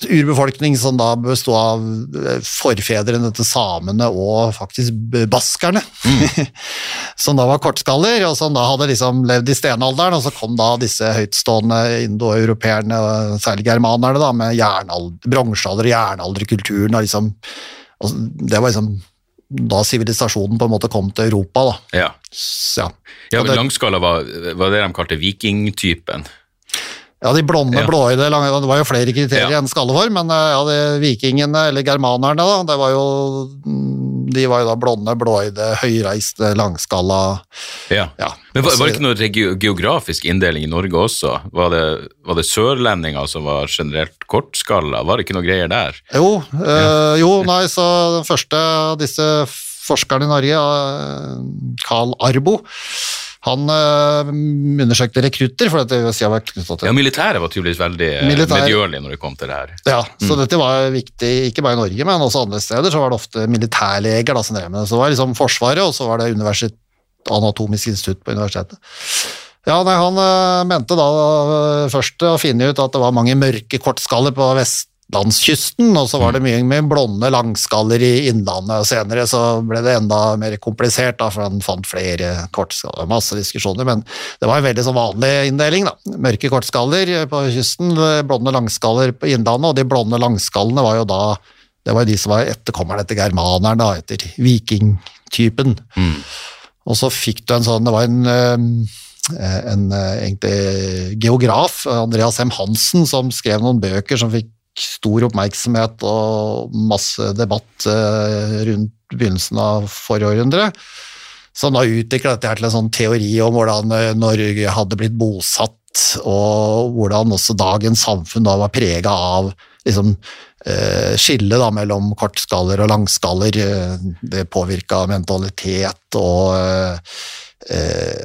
urbefolkning som da bestod av eh, forfedrene til samene og faktisk baskerne. baskerne. som da var kortskaller, og som da hadde liksom levd i stenalderen, og så kom da disse høytstående indoeuropeerne, særlig germanerne, da, med bronsealder og jernalderkulturen. og Liksom, og det var liksom da sivilisasjonen på en måte kom til Europa. da. Ja. Så, Ja, ja Langskala var, var det de kalte vikingtypen. Ja, de blonde, Ja. blåøyde, det var jo flere kriterier Ja. enn skalleform, men eh, ja, de vikingene, eller germanerne, da, det var jo, mm, de var jo da blonde, blåøyde, høyreiste, langskalla Ja. ja. Men var, var det ikke noe geografisk inndeling i Norge også? Var det, var det sørlendinger som var generelt kortskalla? Var det ikke noe greier der? Jo, eh, jo, nei, så den første av disse forskerne i Norge, eh, Carl Arbo, han øh, undersøkte rekrutter, for dette USA var knyttet til Ja, militæret var tydeligvis veldig eh, Militær- medgjørlig når det kom til det her. Ja, så dette var viktig, ikke bare i Norge, men også andre steder. Så var det ofte militærleger da, som drev med det. Så det var liksom Forsvaret, og så var det universitet, Anatomisk institutt på universitetet. Ja, nei, Han øh, mente da øh, først å finne ut at det var mange mørke kortskaller på vestlandskysten, og så var det mye med blonde langskaller i innlandet. Senere så ble det enda mer komplisert, da, for han fant flere kortskaller. Masse diskusjoner, men det var en veldig sånn vanlig inndeling. da. Mørke kortskaller på kysten, blonde langskaller på innlandet, og de blonde langskallene var jo da det var de som var etterkommerne etter germaneren, da, etter vikingtypen. Og så fikk du en sånn Det var en, eh, en eh, egentlig geograf, Andreas M. Hansen, som skrev noen bøker som fikk stor oppmerksomhet og masse debatt eh, rundt begynnelsen av forrige århundre. Som da utvikla dette til en sånn teori om hvordan eh, Norge hadde blitt bosatt, og hvordan også dagens samfunn da var prega av liksom, eh, skillet mellom kortskaller og langskaller. Det påvirka mentalitet og,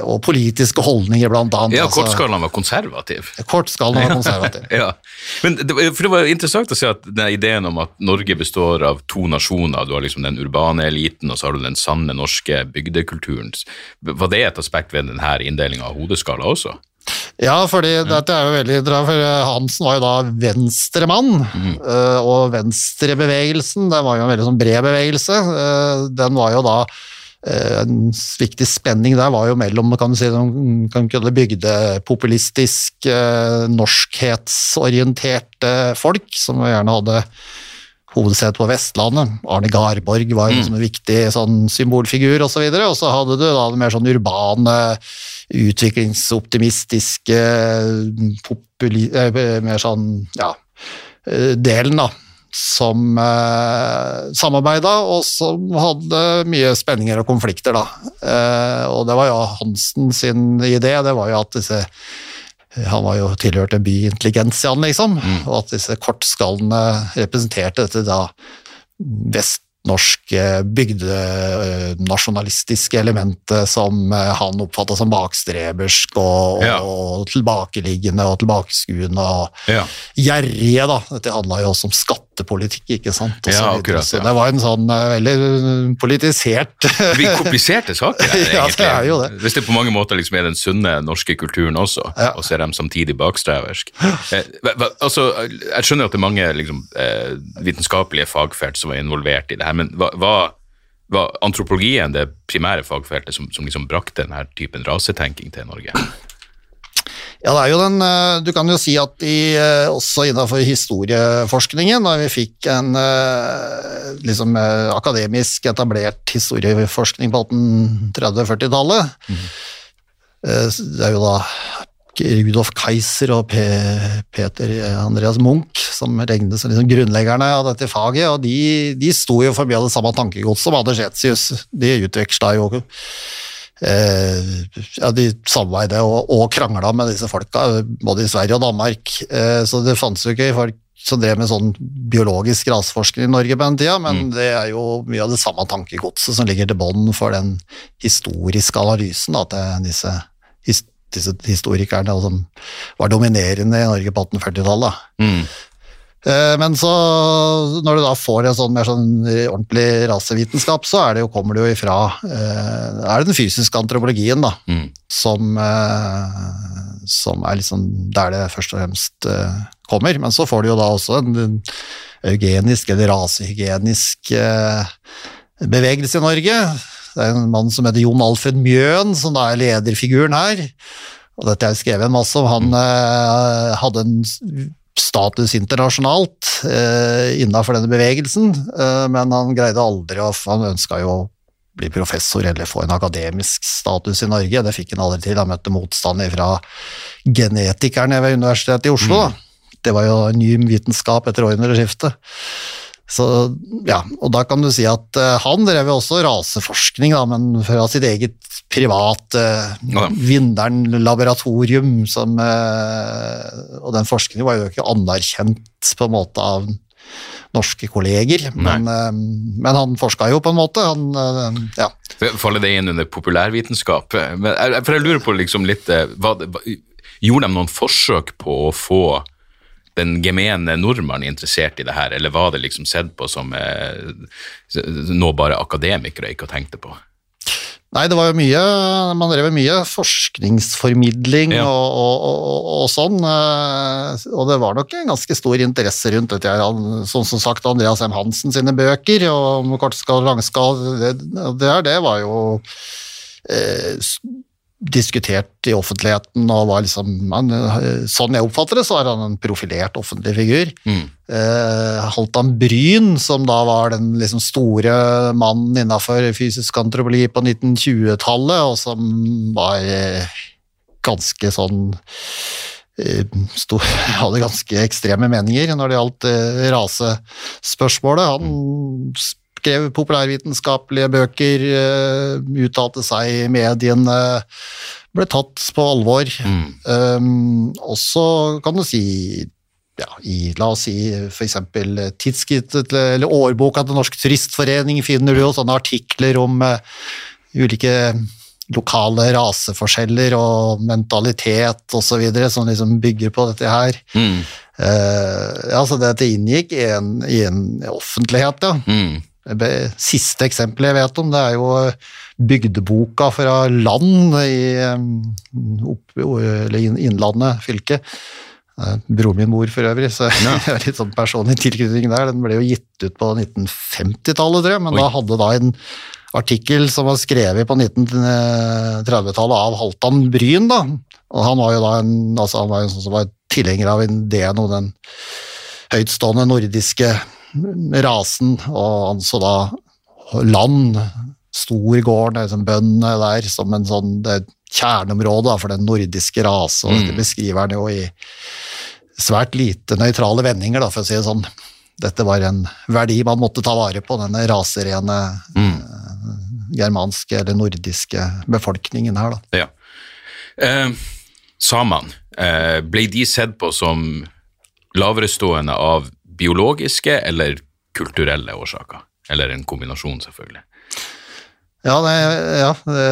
og politiske holdninger, blant annet. Ja, Altså, kortskallen var konservativ. kortskallen var konservativ. Ja, men det, for det var interessant å se at den ideen om at Norge består av to nasjoner, du har liksom den urbane eliten, og så har du den sanne norske bygdekulturen. Var det et aspekt ved denne inndelinga av hodeskala også? Ja, fordi dette er jo veldig for Hansen var jo da venstremann, mm. og venstrebevegelsen, det var jo en veldig sånn bred bevegelse, eh, den var jo da eh, en viktig spenning der var jo mellom, kan du si, sånn, kan kalle det bygdepopulistisk, eh, norskhetsorienterte folk, som gjerne hadde hovedsete på Vestlandet. Arne Garborg var liksom en viktig sånn symbolfigur osv. Og, så og så hadde du da det mer sånn urbane, utviklingsoptimistiske, populi eh, mer sånn ja, eh, delen, da. Som eh, samarbeida, og som hadde mye spenninger og konflikter, da. Eh, og det var jo Hansen sin idé, det var jo at disse han var jo tilhørte byintelligensiaen, liksom, og at disse kortskallene representerte dette da vestnorske bygdenasjonalistiske elementet som eh, han oppfatta som bakstrebersk og, Ja. og tilbakeliggende og tilbakeskuende og Ja. gjerrige, da. Dette handla jo også om skattepolitikk, ikke sant. Og så Ja, akkurat, Så ja. det var en sånn eh, veldig politisert Vi kompliserte saker her, Ja, det er jo det. Hvis det på mange måter liksom er den sunne norske kulturen også, og så er de samtidig bakstreversk. Eh, altså, jeg skjønner at det er mange liksom, eh, vitenskapelige fagfelt som er involvert i det her, men hva, hva, var antropologien det primære fagfeltet som, som liksom brakte denne typen rasetenking til Norge? Ja, det er jo den eh, Du kan jo si at i, eh, også innenfor historieforskningen, da vi fikk en eh, liksom akademisk etablert historieforskning på 1830-40-tallet mm. Det er jo da Rudolf Kaiser og Peter Andreas Munch som regnes som liksom grunnleggerne av dette faget, og de, de sto jo forbi av det samme tankegodset som Anders Etius. De utveksla jo eh, ja, de samarbeidet og, og krangla med disse folka, både i Sverige og Danmark. Eh, så det fantes jo ikke folk som drev med sånn biologisk raseforskning i Norge på den tida, men det er jo mye av det samme tankegodset som ligger til bånn for den historiske analysen da, til disse, his, disse historikerne og som var dominerende i Norge på 1840-tallet. Mm. Eh, Men så, når du da får en sånn mer sånn ordentlig rasevitenskap, så det jo, kommer det jo ifra eh, er det den fysiske antropologien, da, Mm. som, eh, som er liksom der det først og fremst kommer. Men så får du jo da også en, en eugenisk eller rasehygienisk eh, bevegelse i Norge. Det er en mann som heter Jon Alfred Mjøen, som da er lederfiguren her. Og dette har jeg skrevet en masse om. Han eh, hadde en status internasjonalt eh, innenfor denne bevegelsen, eh, men han greide aldri å Han ønska jo å bli professor eller få en akademisk status i Norge. Det fikk han aldri til. Han møtte motstand fra genetikerne ved Universitetet i Oslo. Mm. Det var jo en ny vitenskap etter århundreskiftet. Så, ja, og da kan du si at uh, han drev jo også raseforskning, da, men fra sitt eget private Ja. Vinderen laboratorium, som, eh, og den forskningen var jo ikke anerkjent på en måte av norske kolleger. Men, eh, men han forska jo på en måte. Han, ja. Faller det inn under populærvitenskap? Men, for jeg lurer på liksom litt hva, Gjorde de noen forsøk på å få den gemene nordmann interessert i det her, eller var det liksom sett på som eh, noe bare akademikere ikke tenkte på? Nei, det var jo mye Man drev med mye forskningsformidling Ja. og, og, og, og sånn. eh, Og det var nok en ganske stor interesse rundt dette. Han- Sånn som sagt Andreas M. Hansen sine bøker om kortskall og langskall. Det, det, det var jo eh, diskutert i offentligheten og var liksom han, eh, Sånn jeg oppfatter det, så er han en profilert offentlig figur. Eh, Halvdan Bryn, som da var den liksom store mannen innafor fysisk antropologi på 1920-tallet, og som var eh, ganske sånn eh, hadde ganske ekstreme meninger når det gjaldt eh, rasespørsmålet. Han skrev populærvitenskapelige bøker, eh, uttalte seg i mediene, ble tatt på alvor. Um, også kan du si ja, i, la oss si eksempel tidsskriftet eller årboka til Norsk Turistforening finner du jo sånne artikler om uh, ulike lokale raseforskjeller og mentalitet videre, som liksom bygger på dette her. Mm. Eh, ja, så dette inngikk i en, i en offentlighet, ja. Mm. Det Siste eksempelet jeg vet om, det er jo bygdeboka fra Land i um, opp, eller Innlandet fylke. Eh, Broren min bor for øvrig, så jeg har litt sånn personlig tilknytning der. Den ble jo gitt ut på 1950-tallet, tror jeg, men Oi. da hadde da en artikkel som var skrevet på 1930-tallet av Halvdan Bryn, da. Og han var jo da en, altså han var en sånn som var tilhenger av ideen om den høytstående nordiske rasen, og anså da land, Storgården, liksom bøndene der, som en sånn det er kjerneområde for den nordiske rase, og det beskriver han jo i svært lite nøytrale vendinger, da, for å si det sånn. Dette var en verdi man måtte ta vare på, denne raserene eh, germanske eller nordiske befolkningen her, da. Ja. Eh, samene, eh, ble de sett på som laverestående av biologiske eller kulturelle årsaker? Eller en kombinasjon, selvfølgelig. Ja, det, ja det,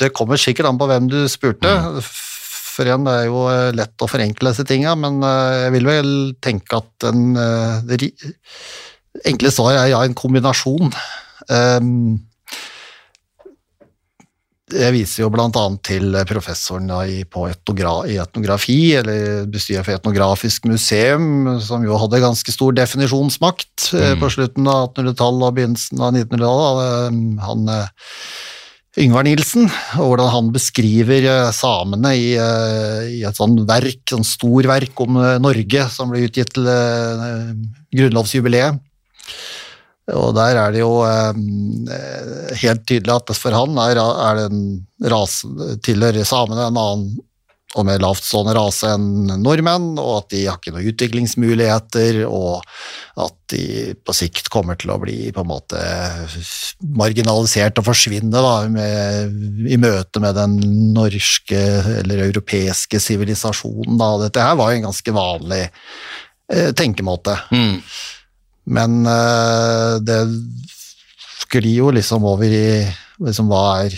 det kommer sikkert an på hvem du spurte. For igjen, det er jo lett å forenkle disse tinga, men eh, jeg vil vel tenke at en eh, det enkle svaret er ja, en kombinasjon. Um, jeg viser jo annet til professoren i, på etnogra, etnografi, eller bestyrer for Etnografisk museum, som jo hadde ganske stor definisjonsmakt mm. på slutten av 1800-tallet og begynnelsen av 1900-tallet. Eh, Han eh, Yngvar Nilsen, og hvordan han beskriver eh, samene i, eh, i et sånn verk, sånn storverk om eh, Norge, som ble utgitt til eh, grunnlovsjubileet. Og der er det jo eh, helt tydelig at for han er, er det en rase, tilhører samene en annen og mer lavtstående rase enn nordmenn, og at de har ikke noen utviklingsmuligheter, og at de på sikt kommer til å bli på en måte marginalisert og forsvinne da, med, i møte med den norske eller europeiske sivilisasjonen. Dette her var jo en ganske vanlig eh, tenkemåte. Mm. Men eh, det sklir jo liksom over i liksom, hva er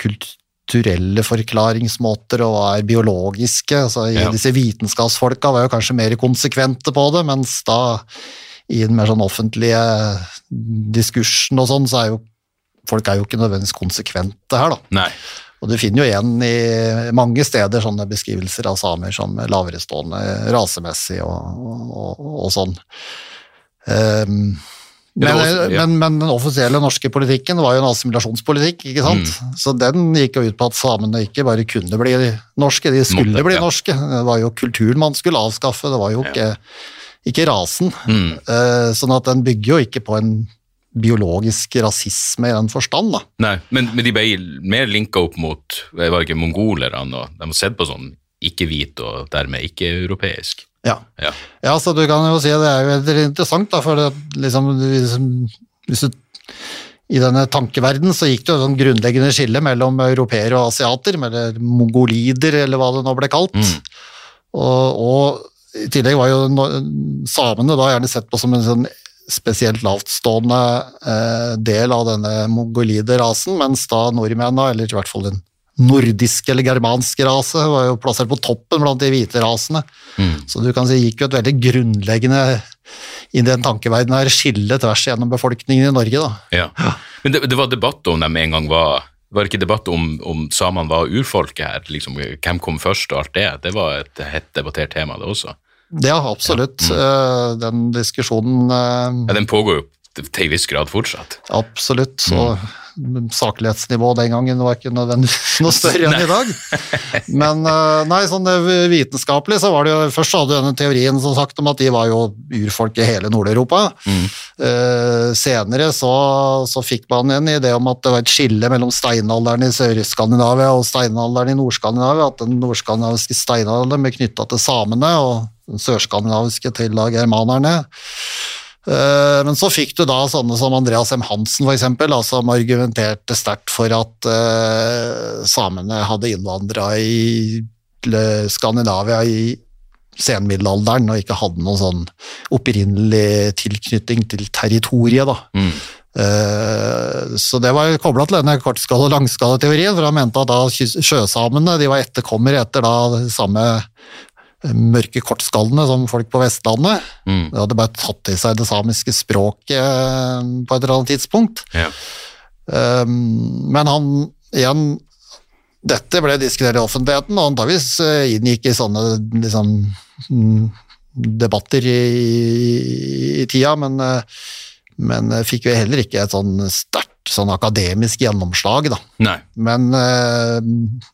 kulturelle forklaringsmåter, og hva er biologiske. Altså, i Ja. Disse vitenskapsfolka var jo kanskje mer konsekvente på det, mens da i den mer sånn offentlige diskursen og sånn, så er jo folk er jo ikke nødvendigvis konsekvente her, da. Nei. Og du finner jo igjen i mange steder sånne beskrivelser av samer som laverestående rasemessig og, og, og sånn. Ehm, Men men, men, den offisielle norske politikken var jo en assimilasjonspolitikk, ikke sant? Mm. Så den gikk jo ut på at samene ikke bare kunne bli norske, de skulle Måte, bli ja. norske. Det var jo kulturen man skulle avskaffe, det var jo ikke, ikke rasen. Mm. Uh, sånn at den bygger jo ikke på en biologisk rasisme i den forstand, da. Nei, men, men de ble mer linka opp mot var ikke mongolerne, og de var sett på sånn ikke-hvit og dermed ikke-europeisk. Ja. Ja. Ja, så du kan jo si det er jo veldig interessant, da, for det, liksom, liksom hvis du, I denne tankeverden så gikk det jo sånn grunnleggende skille mellom europeere og asiater, eller mongolider, eller hva det nå ble kalt. Og, og i tillegg var jo no, samene da gjerne sett på som en sånn spesielt lavtstående eh, del av denne mongolide rasen, mens da nordmennene, eller i hvert fall den nordiske eller germanske rase, var jo plassert på toppen blant de hvite rasene. Så du kan si gikk jo et veldig grunnleggende i den tankeverdenen her skille tvers gjennom befolkningen i Norge, da. Ja. Men det, det var debatt om dem en gang var Var det ikke debatt om, om samene var urfolket her? Liksom, hvem kom først og alt det? Det var et hett debattert tema, det også. Ja, absolutt. Eh, Den diskusjonen eh, Ja, Den pågår jo til en viss grad fortsatt. Absolutt. Og saklighetsnivået den gangen var ikke nødvendigvis noe større enn i dag. Men eh, nei, sånn eh, vitenskapelig så var det jo Først hadde du denne teorien som sagt om at de var jo urfolk i hele Nord-Europa. Eh, senere så, så fikk man en idé om at det var et skille mellom steinalderen i Sør-Skandinavia og steinalderen i Nord-Skandinavia. At den nordskandinaviske steinalderen ble knytta til samene, og den sørskandinaviske til da germanerne. Eh, Men så fikk du da sånne som Andreas M. Hansen, for eksempel, som argumenterte sterkt for at eh, samene hadde innvandra i Skandinavia i senmiddelalderen og ikke hadde noen sånn opprinnelig tilknytning til territoriet. da. Eh, Så det var kobla til denne kortskala- og langskalateorien, for han mente at da sjøsamene de var etterkommere etter da samme mørke kortskallene som folk på Vestlandet. De hadde bare tatt til seg det samiske språket eh, på et eller annet tidspunkt. Ja. Um, Men han igjen Dette ble diskutert i offentligheten, og antageligvis eh, inngikk i sånne liksom, mm, debatter i, i tida, men, eh, men eh, fikk jo heller ikke et sånn sterkt sånn akademisk gjennomslag, da. Nei. Men, eh,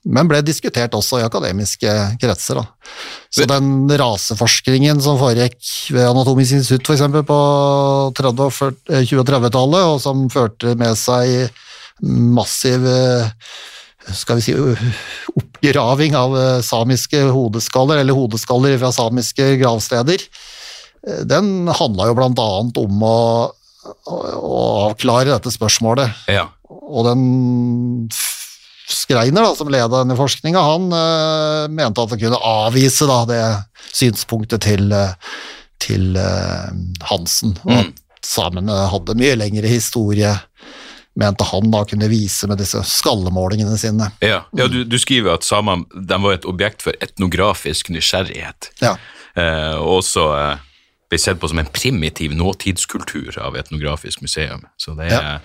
men ble diskutert også i akademiske kretser. Da. Så den raseforskningen som foregikk ved Anatomisk institutt eksempel, på 30 og 40 eh, 20- og 30-tallet, og som førte med seg massiv skal vi si, oppgraving av samiske hodeskaller, eller hodeskaller fra samiske gravsteder, den handla jo blant annet om å, å, avklare dette spørsmålet. Ja. Og den Skreiner, da, som leda denne forskninga, han eh, mente at han kunne avvise da, det synspunktet til, eh, til eh, Hansen, og at samene hadde mye lengre historie, mente han da kunne vise med disse skallemålingene sine. Ja, ja du, du skriver at samene var et objekt for etnografisk nysgjerrighet, Ja. eh, også eh, ble sett på som en primitiv nåtidskultur av Etnografisk museum. Så det er Ja.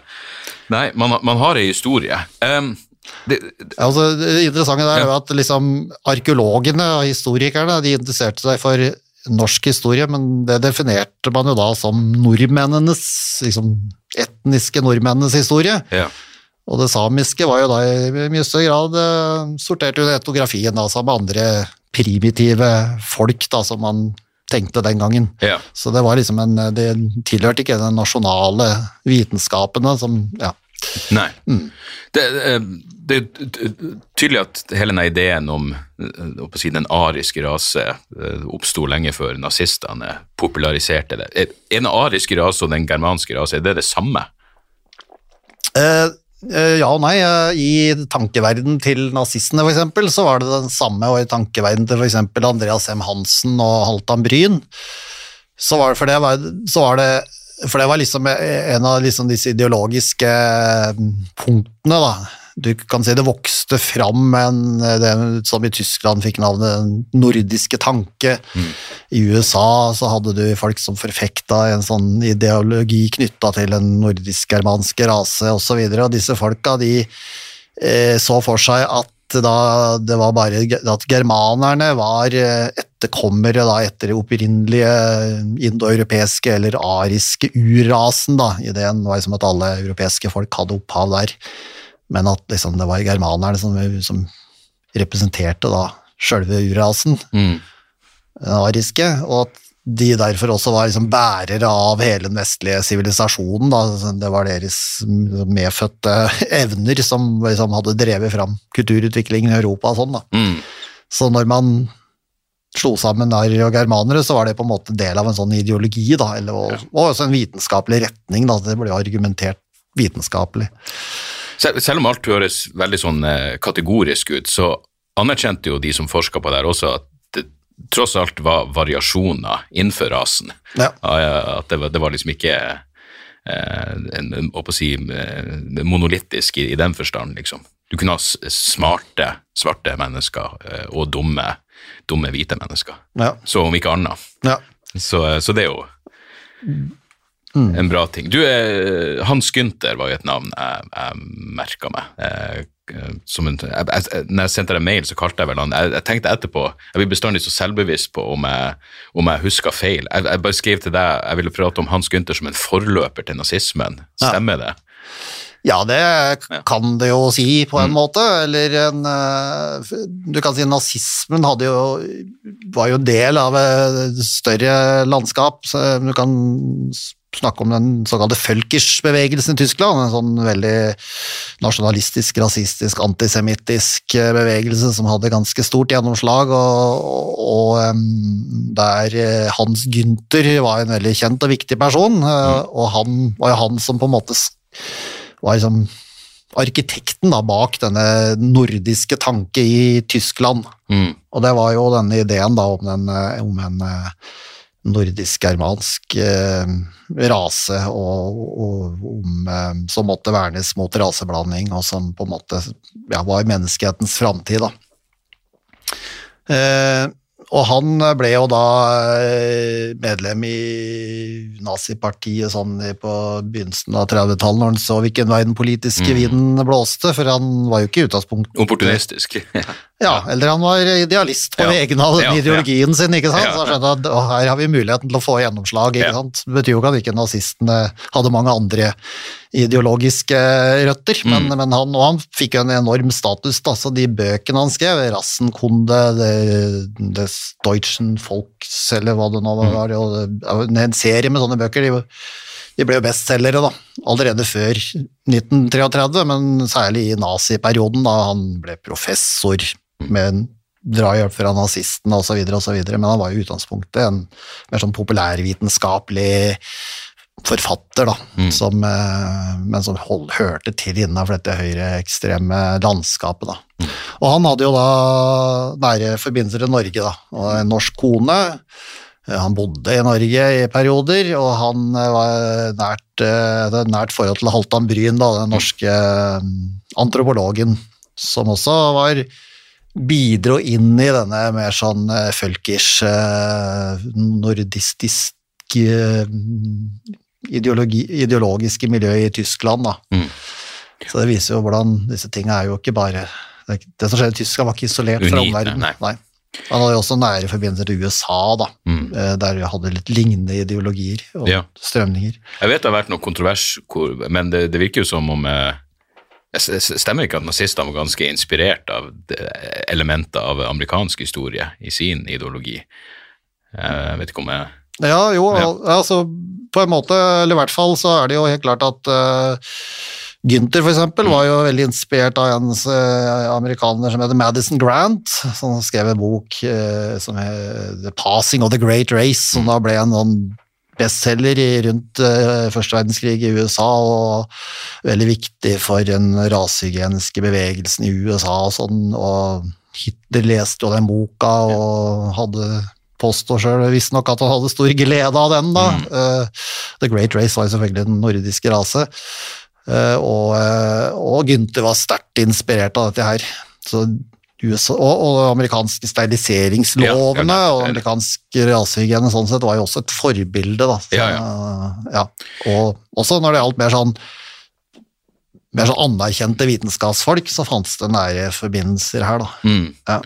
Nei, man, man har ei historie. Um, det, Altså, det interessante der er jo at liksom arkeologene og historikerne de interesserte seg for norsk historie, men det definerte man jo da som nordmennenes, liksom etniske nordmennenes historie. ja. Og det samiske var jo da i mye større grad eh, sortert under etnografien, altså med andre primitive folk da, som man tenkte den gangen. Ja. Så det var liksom en, det tilhørte ikke den nasjonale vitenskapene som, ja. Nei. Det, eh, det er tydelig at hele denne ideen om eh, si, den ariske rase eh, oppsto lenge før nazistene populariserte det. Er den ariske rase og den germanske rase er det det samme? Eh, ja og nei. eh, I tankeverden til nazistene for eksempel, så var det den samme, og i tankeverden til eksempel Andreas M. Hansen og Halvdan Bryn, så var det, for det var, var det for det var liksom en av liksom disse ideologiske eh, punktene, da. Du kan si det vokste fram en, det som i Tyskland fikk navnet den nordiske tanke. I USA så hadde du folk som forfekta en sånn ideologi knytta til den nordisk-germanske rase osv., og, så og disse folka de eh, så for seg at da det var bare at germanerne var eh, etterkommere da etter det opprinnelige indoeuropeiske eller ariske urrasen. da, Ideen var liksom at alle europeiske folk hadde opphav der, men at liksom det var germanerne som, som representerte da sjølve urrasen, den ariske, og at de derfor også var liksom bærere av hele den vestlige sivilisasjonen. Det var deres medfødte evner som liksom hadde drevet fram kulturutviklingen i Europa og sånn. Mm. Så når man slo sammen ariere og germanere, så var det på en måte del av en sånn ideologi, da, eller, og, og også en vitenskapelig retning. da, Det ble argumentert vitenskapelig. Sel selv om alt høres veldig sånn eh, kategorisk ut, så anerkjente jo de som forska på det her også at det, tross alt var variasjoner innenfor rasen. Ja. At det var, det var liksom ikke eh, en, en, å si, eh, monolittisk i, i, den forstand, liksom. Du kunne ha smarte svarte mennesker eh, og dumme, dumme hvite mennesker. Ja. Så om ikke annet. Ja. Så, så, det er jo mm. en bra ting. Du, Hans Gunther var jo et navn jeg, jeg merka meg. En, jeg, jeg, når jeg sendte deg mail, så kalte jeg vel han jeg, jeg, tenkte etterpå Jeg blir bestandig så selvbevisst på om jeg, om jeg husker feil. Jeg, bare skrev til deg jeg ville prate om Hans Gunther som en forløper til nazismen. Stemmer ja. det? Ja, det kan det jo si, på en mm. måte. Eller en eh, Du kan si nazismen jo, var jo del av et større landskap. Så du kan snakke om den såkalte Völkers-bevegelsen i Tyskland. En sånn veldig nasjonalistisk, rasistisk, antisemittisk eh, bevegelse som hadde ganske stort gjennomslag, og, og, der eh, Hans Günther var en veldig kjent og viktig person, mm. og han var jo han som på en måte var liksom arkitekten da, bak denne nordiske tanke i Tyskland. Mm. Og det var jo denne ideen da om, den, eh, om en eh, nordisk-germansk eh, rase og, og om, eh, som måtte vernes mot raseblanding, og som på en måte ja, var menneskehetens framtid. Eh, og han ble jo da eh, medlem i nazipartiet sånn på begynnelsen av 30-tallet, når han så hvilken vei den politiske mm. vinden blåste, for han var jo ikke i utgangspunktet Opportunistisk. ja, eller han var idealist på ja. vegne av ja, ideologien ja. sin, ikke sant? så han skjønte at å, her har vi muligheten til å få gjennomslag. ikke sant? Det betyr jo ikke at ikke nazistene hadde mange andre ideologiske røtter, mm. men, men han, og han fikk jo en enorm status. Da, så de bøkene han skrev, Rassenkunde, Des Deutschen Volks, eller hva det nå var, mm. en serie med sånne bøker, de, de ble jo bestselgere da, allerede før 1933, men særlig i naziperioden, da han ble professor. Med en drahjelp fra nazistene osv., men han var i utgangspunktet en mer sånn populærvitenskapelig forfatter, da, mm. som, eh, men som hold, hørte til innenfor dette høyreekstreme landskapet. Da. Mm. Og han hadde jo da nære forbindelser til Norge, da, og en norsk kone. Eh, han bodde i Norge i perioder, og han eh, var nært, nært forhold til Halvdan Bryn, da, den norske antropologen, som også var bidro inn i denne mer sånn følkish, nordistisk ideologi, ideologiske miljøet i Tyskland. Da. Mm. Så det viser jo hvordan disse tingene er jo ikke bare Det, det som skjedde i Tyskland, var ikke isolert fra omverdenen. Nei. Han hadde jo også nære forbindelser til USA, da, mm. Eh, der vi hadde litt lignende ideologier og ja. strømninger. Jeg vet det har vært noe kontrovers, men det, det virker jo som om eh, Stemmer ikke at nazistene var ganske inspirert av elementer av amerikansk historie i sin ideologi? Jeg vet ikke om jeg ja, jo, ja. altså på en måte, eller i hvert fall så er det jo helt klart at uh, Gynter for eksempel, var jo veldig inspirert av en uh, amerikaner som heter Madison Grant, som skrev en bok uh, som het The Passing of the Great Race, som da ble en sånn bestselger rundt uh, første verdenskrig i USA, og veldig viktig for den rasehygieniske bevegelsen i USA og sånn, og Hitler leste jo den boka og hadde påstår sjøl visstnok at han hadde stor glede av den. da. Mm. Uh, The Great Race var jo selvfølgelig den nordiske rase. Uh, og, og Gunther var sterkt inspirert av dette her. Så USA, og, og amerikanske steriliseringslovene ja, og amerikansk rasehygiene sånn sett var jo også et forbilde. da. Så, ja, Og også når det gjaldt mer sånn mer så anerkjente vitenskapsfolk, så fantes det nære forbindelser her. da. Mm. Ja.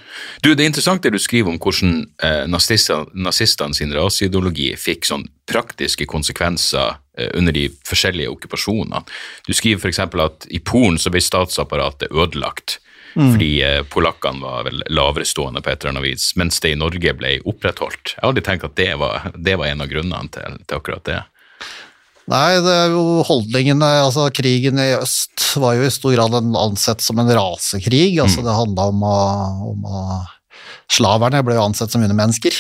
Du, Det er interessant det du skriver om hvordan eh, nazistene sin raseideologi fikk sånn praktiske konsekvenser eh, under de forskjellige okkupasjonene. Du skriver f.eks. at i Polen så ble statsapparatet ødelagt. Mm. Fordi eh, polakkene var vel laverestående på et eller annet vis, mens det i Norge ble opprettholdt. Jeg har aldri tenkt at det var, det var en av grunnene til, til akkurat det. Nei, det er jo holdningene altså Krigen i øst var jo i stor grad ansett som en rasekrig. altså mm. Det handla om, om å, Slaverne ble jo ansett som undermennesker.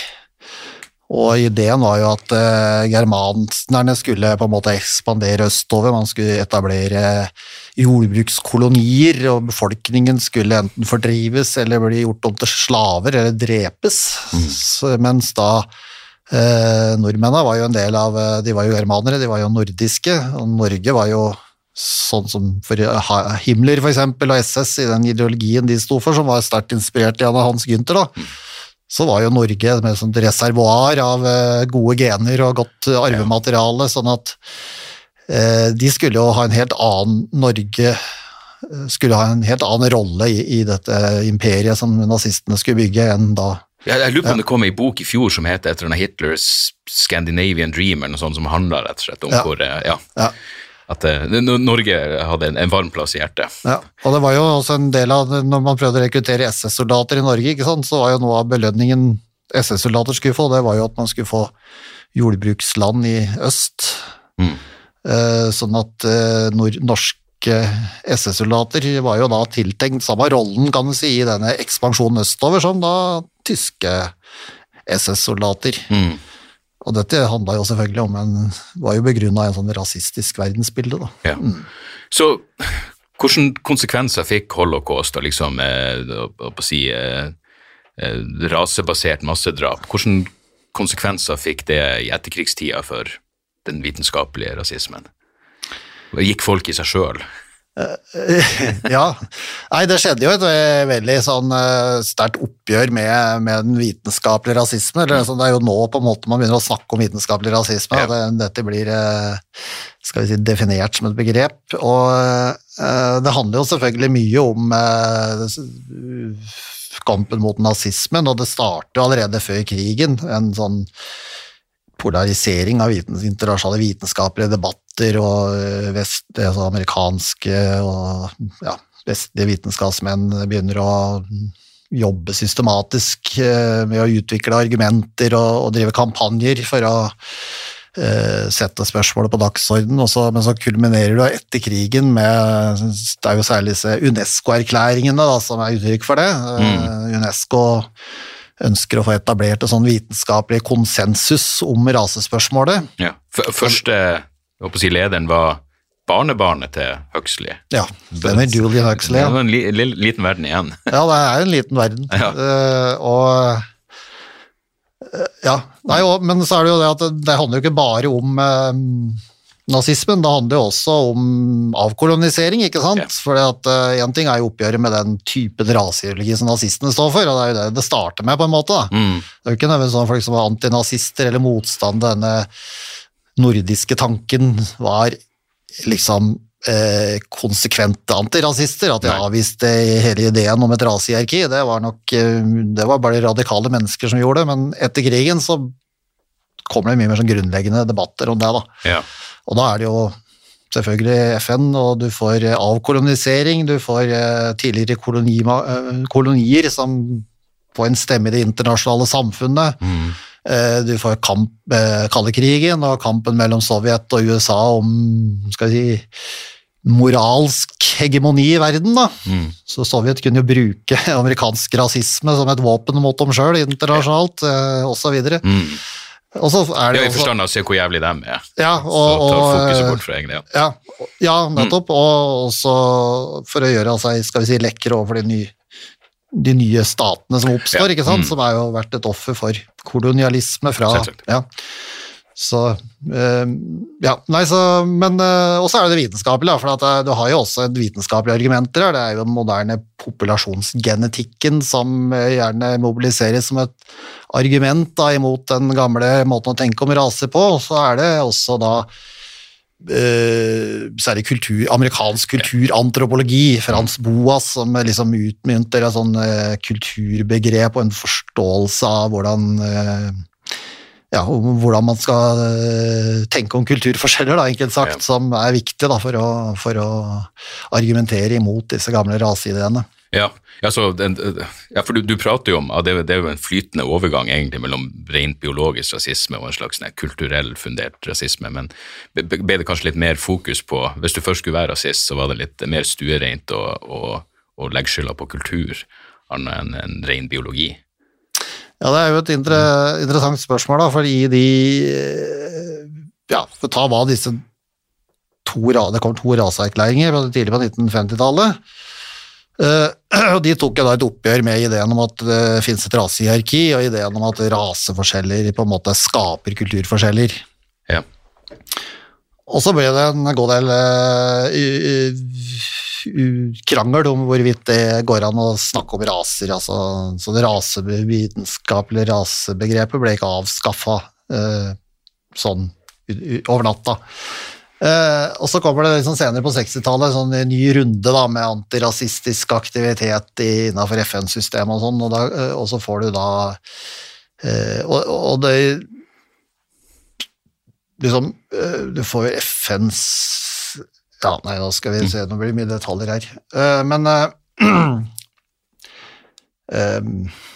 Og ideen var jo at eh, germanerne skulle på en måte ekspandere østover, man skulle etablere jordbrukskolonier, og befolkningen skulle enten fordrives eller bli gjort om til slaver eller drepes. Så, mens da eh, nordmennene var jo en del av eh, De var jo germanere, de var jo nordiske, og Norge var jo sånn som for Himmler for eksempel, og SS i den ideologien de sto for, som var sterkt inspirert av Hans Günther da så var jo Norge med et sånt reservoar av eh, gode gener og godt eh, arvemateriale, sånn at eh, de skulle jo ha en helt annen Norge skulle ha en helt annen rolle i, i dette imperiet som nazistene skulle bygge, enn da Jeg, jeg lurer på om det kom ei bok i fjor som heter etter Hitlers Scandinavian Dreamer', noe sånt, som handla rett og slett om Ja. hvor ja, Ja. At eh, Norge hadde en, en varm plass i hjertet. Ja, og det var jo også en del av Når man prøvde å rekruttere SS-soldater i Norge, ikke sant, så var jo noe av belønningen SS-soldater skulle få, det var jo at man skulle få jordbruksland i øst. Mm. Eh, Sånn at eh, nor norske SS-soldater var jo da tiltenkt samme rollen, kan du si, i denne ekspansjonen østover som da tyske SS-soldater. Mm. Og dette handla jo selvfølgelig om en var jo begrunna i en sånn rasistisk verdensbilde, da. Ja. Så hvilke konsekvenser fikk holocaust og liksom, eh, å- å si, eh, eh, rasebasert massedrap? Hvilke konsekvenser fikk det i etterkrigstida for den vitenskapelige rasismen? Gikk folk i seg sjøl? ja. Nei, det skjedde jo et eh, veldig sånn eh, sterkt oppgjør med, med den vitenskapelige rasisme. Eller, sånn, det er jo nå på en måte man begynner å snakke om vitenskapelig rasisme. Ja. Det, dette blir eh, skal vi si, definert som et begrep. Og eh, det handler jo selvfølgelig mye om eh, kampen mot nazismen, og det starter allerede før krigen. En sånn polarisering av vitens, internasjonale vitenskapelige debatter og eh, vest, altså amerikanske og ja, vestlige vitenskapsmenn begynner å jobbe systematisk eh, med å utvikle argumenter og, og drive kampanjer for å eh, sette spørsmålet på dagsorden, men så kulminerer det etter krigen med Det er jo særlig disse UNESCO-erklæringene som er uttrykk for det. Mm. UNESCO ønsker å få etablert en sånn vitenskapelig konsensus om rasespørsmålet. Ja. Første jeg håper å si, lederen var barnebarnet til Huxley. Ja, stemmer. Julian Huxley. Det var en li, li, liten verden igjen. ja, det er jo en liten verden. Ja. Uh, og uh, Ja. Nei, og, men så er det jo det at det, det handler jo ikke bare om uh, nazismen, det handler jo også om avkolonisering, ikke sant? Ja. For én ting er jo oppgjøret med den typen raseideologi som nazistene står for, og det er jo det det starter med, på en måte. Mm. Det er jo ikke nødvendigvis sånn folk som var antinazister eller motstand denne nordiske tanken var liksom eh, konsekvente antirasister, at de avviste hele ideen om et rasehierarki. Det var nok eh, det var bare radikale mennesker som gjorde det, men etter krigen så kommer det mye mer sånn grunnleggende debatter om det. da. Ja. Og da er det jo selvfølgelig FN, og du får eh, avkolonisering, du får eh, tidligere kolonima, kolonier som får en stemme i det internasjonale samfunnet. Mm. Eh, Du får kamp, eh, kalde krigen og kampen mellom Sovjet og USA om skal vi si, moralsk hegemoni i verden. da. Mm. Så Sovjet kunne jo bruke amerikansk rasisme som et våpen mot dem sjøl internasjonalt, eh, osv. Mm. Og så er det Ja, I forstand av å se hvor jævlig dem er. ja, Så og, tar fokuset bort fra egne. Ja. ja, ja, nettopp. Og også for å gjøre seg skal vi si, lekre overfor de nye, de nye statene som oppstår, Ja, ikke sant? mm. som er jo vært et offer for kolonialisme fra ja. Så øh, Ja, nei, så Men øh, også er det det vitenskapelige, for at eh, du har jo også et vitenskapelig argumenter her. Det er jo den moderne populasjonsgenetikken som gjerne mobiliseres som et argument da, imot den gamle måten å tenke om raser på. Og så er det også da særlig kultur, amerikansk kulturantropologi, Frans Boas, som liksom utmynter et sånn eh, kulturbegrep og en forståelse av hvordan eh, ja, hvordan man skal eh, tenke om kulturforskjeller, da, enkelt sagt, Ja. som er viktig da, for, å, for å argumentere imot disse gamle raseideene. Ja, ja, så den, ja for du, du prater jo om at det, det er jo en flytende overgang egentlig mellom rent biologisk rasisme og en slags sånn kulturell fundert rasisme, men ble det kanskje litt mer fokus på Hvis du først skulle være rasist, så var det litt mer stuereint å, å, å legge skylda på kultur annet enn en ren biologi. Ja, det er jo et inter interessant spørsmål, da, fordi de Ja, for ta hva disse to Det kom to raseerklæringer tidlig på 1950-tallet. Eh, og De tok jo da et oppgjør med ideen om at det finnes et rasehierarki, og ideen om at raseforskjeller på en måte skaper kulturforskjeller. Ja. Og så ble det en god del eh, krangel om hvorvidt det går an å snakke om raser. Altså, så det rasevitenskapelige rasebegrepet ble ikke avskaffa sånn u- u- over natta. Eh, og så kommer det liksom senere på 60-tallet sånn en ny runde da, med antirasistisk aktivitet innafor FN-systemet og sånn, og, da, eh, og så får du da uh, og, og det liksom Du får jo FNs Ja, nei, nå skal vi se, nå blir det mye detaljer her. Men em,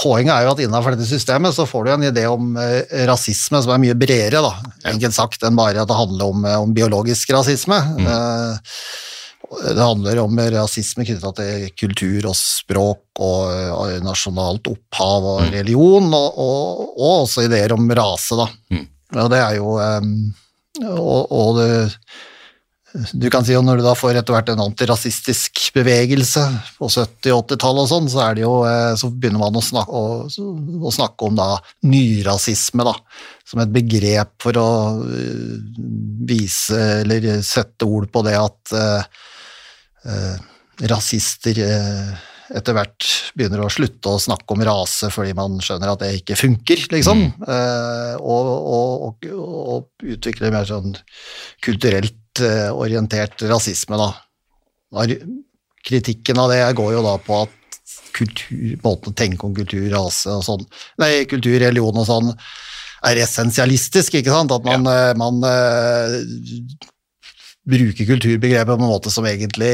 Poenget er jo at innenfor dette systemet så får du en idé om eh, rasisme som er mye bredere, da, enkelt sagt, enn bare at det handler om, eh, om biologisk rasisme. Eh, det handler om rasisme knytta til kultur og språk og, og nasjonalt opphav og religion, og, og, og også ideer om rase, da. Og det er jo Og, og det, du kan si at når du da får etter hvert en antirasistisk bevegelse på 70- og 80-tallet og sånn, så, eh, så begynner man å snakke, å, å snakke om da nyrasisme, da, som et begrep for å eh, vise eller sette ord på det at uh, uh, rasister eh, etter hvert begynner å slutte å snakke om rase fordi man skjønner at det ikke funker, liksom, eh, og, og, og, og utvikler mer sånn kulturelt eh, orientert rasisme, da. Kritikken av det går jo da på at kultur, måten å tenke om kultur, rase og sånn, nei, kultur, religion og sånn, er essensialistisk, ikke sant? At man, eh, man uh, bruker kulturbegrepet på en måte som egentlig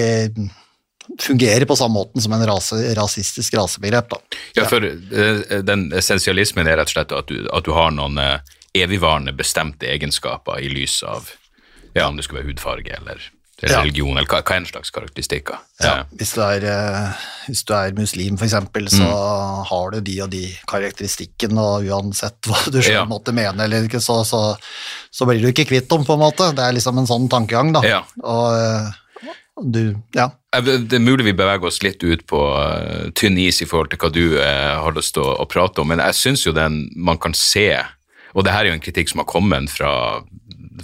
fungerer på samme måten som en rase, rasistisk rasebegrep. Da. Ja, for eh, den essensialismen er rett og slett at du, at du har noen eh, evigvarende bestemte egenskaper i lys av ja, om det skulle være hudfarge eller, eller Ja. religion, eller hva, hva enn slags karakteristikker. Ja, ja, hvis, du er, eh, hvis du er muslim, eksempel, så Mm. har du de og de karakteristikkene, og uansett hva du selv Ja. måtte mene, eller ikke, så, så, så blir du ikke kvitt dem, på en måte. Det er liksom en sånn tankegang, da. Ja. Og du, ja. Eh, Det er mulig vi beveger oss litt ut på eh, tynn is i forhold til hva du eh, har lyst til å, å prate om, men jeg syns jo den man kan se, og det her er jo en kritikk som har kommet fra,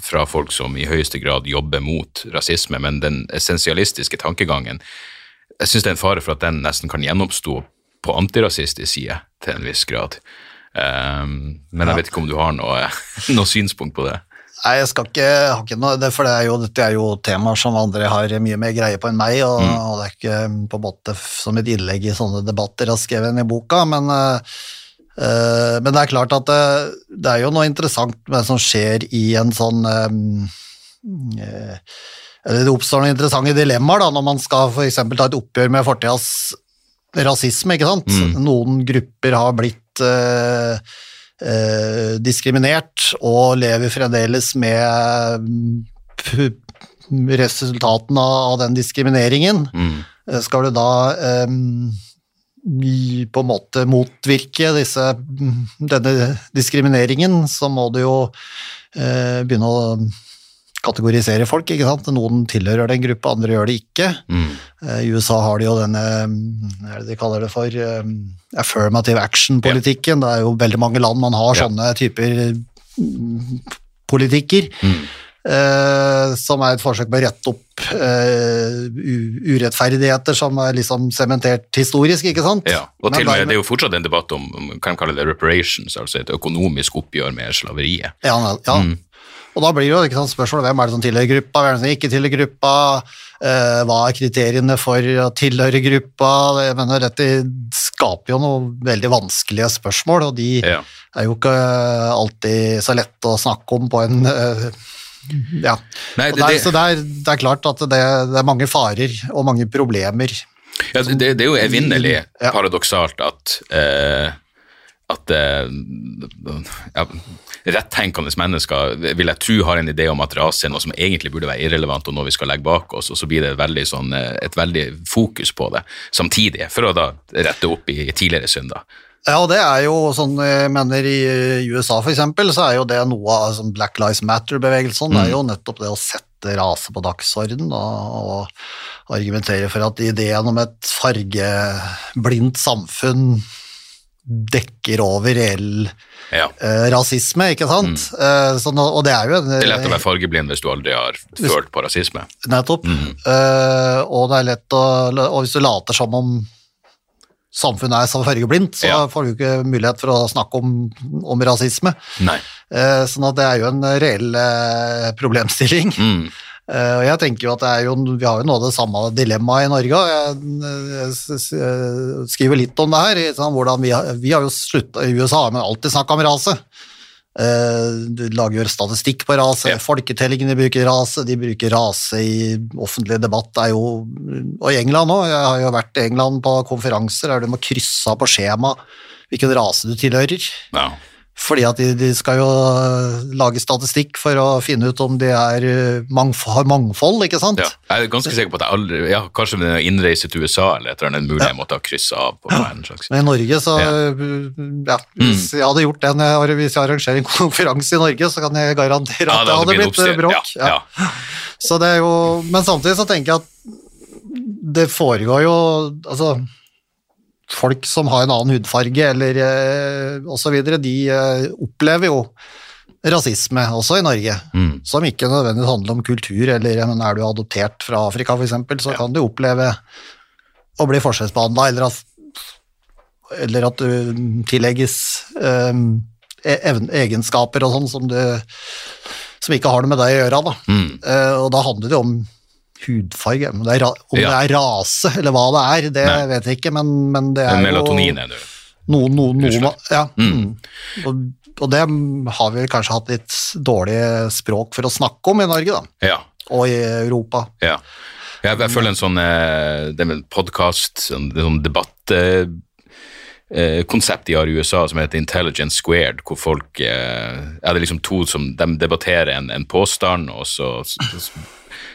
fra folk som i høyeste grad jobber mot rasisme, men den essensialistiske tankegangen, jeg syns det er en fare for at den nesten kan gjenoppstå på antirasistisk side til en viss grad. Um, men jeg vet ikke om du har noe, noe synspunkt på det. Nei, jeg skal ikke, ikke noe, for det er jo, dette er jo temaer som andre har mye mer greie på enn meg, og, og det er ikke på en måte som et innlegg i sånne debatter jeg har skrevet i boka, men, eh, eh, men det er klart at det, det er jo noe interessant med det som skjer i en sånn øh, eh, Det oppstår noen interessante dilemmaer da, når man skal for eksempel ta et oppgjør med fortidas rasisme. ikke sant? Noen grupper har blitt eh, eh, diskriminert og lever fremdeles med mm, resultatene av den diskrimineringen. Mm. Skal du da eh, på en måte motvirke disse, mm, denne diskrimineringen, så må du jo eh, begynne å kategorisere folk. ikke sant? Noen tilhører den gruppa, andre gjør det ikke. Mm. I USA har de jo denne mm, hva er det de kaller det for eh, affirmative action-politikken. Det er jo veldig mange land man har Ja. sånne typer mm, politikker. eh, som er et forsøk på å rette opp eh, urettferdigheter som er liksom sementert historisk, ikke sant? Ja, og Men til og med, Det er jo fortsatt en debatt om kan kalle det reparations, altså et økonomisk oppgjør med slaveriet. Ja, ja. ja. Og da blir det jo ikke sant, spørsmålet hvem er det som tilhører gruppa, hvem er det som ikke tilhører gruppa, eh, hva er kriteriene for å tilhøre gruppa? Jeg mener, dette skaper jo noen veldig vanskelige spørsmål, og de Ja. er jo ikke alltid så lette å snakke om på en eh, ja. Nei, det- det, er, så det er, det er klart at det, det er mange farer og mange problemer. Ja, det, det er jo evinnelig Ja. paradoksalt at, eh, at eh, ja, rettenkende mennesker vil jeg tro har en idé om at rase er noe som egentlig burde være irrelevant, og noe vi skal legge bak oss, og så blir det veldig sånn, eh, et veldig fokus på det samtidig, for å da rette opp i tidligere synder. Ja, og det er jo sånn jeg mener i USA for eksempel, så er jo det noe av altså Black Lives Matter-bevegelsen, det er jo nettopp det å sette rase på dagsorden og, og argumentere for at ideen om et fargeblindt samfunn dekker over reell Ja. eh, rasisme, ikke sant? Eh, sånn, og det er jo en Det er lett å være fargeblind hvis du aldri har følt på rasisme. Nettopp. Eh, og det er lett å Og hvis du later som om samfunnet er så fargeblindt, så Ja. får du ikke mulighet for å snakke om, om rasisme. Nei. Eh, sånn at det er jo en reell eh, problemstilling. Mm. Eh, og jeg tenker jo at det jo, vi har jo av det samme dilemmaet i Norge, jeg, eh, eh, skriver litt om det her, hvordan vi har, vi har jo sluttet, i USA man alltid snakket om rase. Du lager jo statistikk på rase, Ja. folketellingene bruker rase, de bruker rase i offentlig debatt, er jo, og i England også, jeg har jo vært i England på konferanser, der du må krysse av på skjema hvilken rase du tilhører. Ja. Fordi at de, de skal jo lage statistikk for å finne ut om de er, øh, mangf har mangfold, ikke sant? Ja. Jeg er ganske sikker på at jeg aldri ja, Kanskje med en innreise til USA eller et eller annet mulig jeg måtte ha kryssa av på en slags Men i Norge, så Ja. Hvis jeg hadde gjort jeg, hvis jeg arrangerer en konferanse i Norge, så kan jeg garantere at det hadde blitt øh, oppstyr. bråk. Så det er jo, men samtidig så tenker jeg at det foregår jo altså, Folk som har en annen hudfarge eller eh, osv., de eh, opplever jo rasisme også i Norge, Mm. som ikke nødvendigvis handler om kultur, eller men er du adoptert fra Afrika f.eks., så kan du oppleve å bli forskjellsbehandla, eller at, eller at du tillegges eh, evn- egenskaper og sånn som, du- som ikke har noe med deg å gjøre. Da. Mm. Eh, og da handler det om hudfarge. Om det er, om Ja. det er rase, eller hva det er, det Nei. vet jeg ikke, men, men det er melatonin, jo Melatonin er det. noe, noe, noe ja. Mm. Mm. Og, og det har vi kanskje hatt litt dårlig språk for å snakke om i Norge, da. Ja. Og i Europa. Ja. Jeg, jeg føler en sånn eh, Det med en podkast, er sånn debatt eh, eh, konsept de har i USA som heter Intelligence Squared, hvor folk eh, ja, Det er liksom to som de debatterer en, en påstand, og så, så,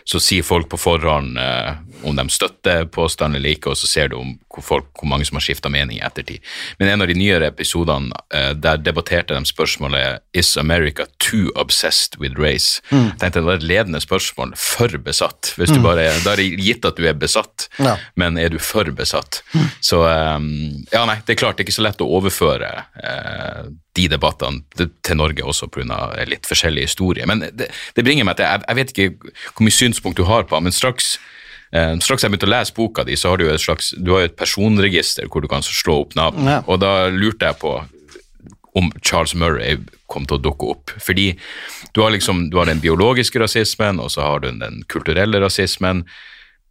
så sier folk på forhånd eh, om de støtter påstanden eller ikke, og så ser du om hvor, folk, hvor mange som har skifta mening i ettertid. Men en av de nyere episodene, eh, der debatterte de spørsmålet Is America too obsessed with race? Jeg tenkte Det var et ledende spørsmål. For besatt. Hvis du bare, Da er det gitt at du er besatt, Ja. men er du for besatt? Så um, ja, nei, det er klart det er ikke så lett å overføre eh, de debattene til- Norge også pga. litt forskjellig historie. Men det, det bringer meg til jeg, jeg vet ikke hvor mye synspunkt du har på men straks eh, Straks jeg begynte å lese boka di, så har du et slags, du har et personregister hvor du kan slå opp navn. Ja. Og da lurte jeg på om Charles Murray kom til å dukke opp. Fordi du har liksom, du har den biologiske rasismen, og så har du den kulturelle rasismen.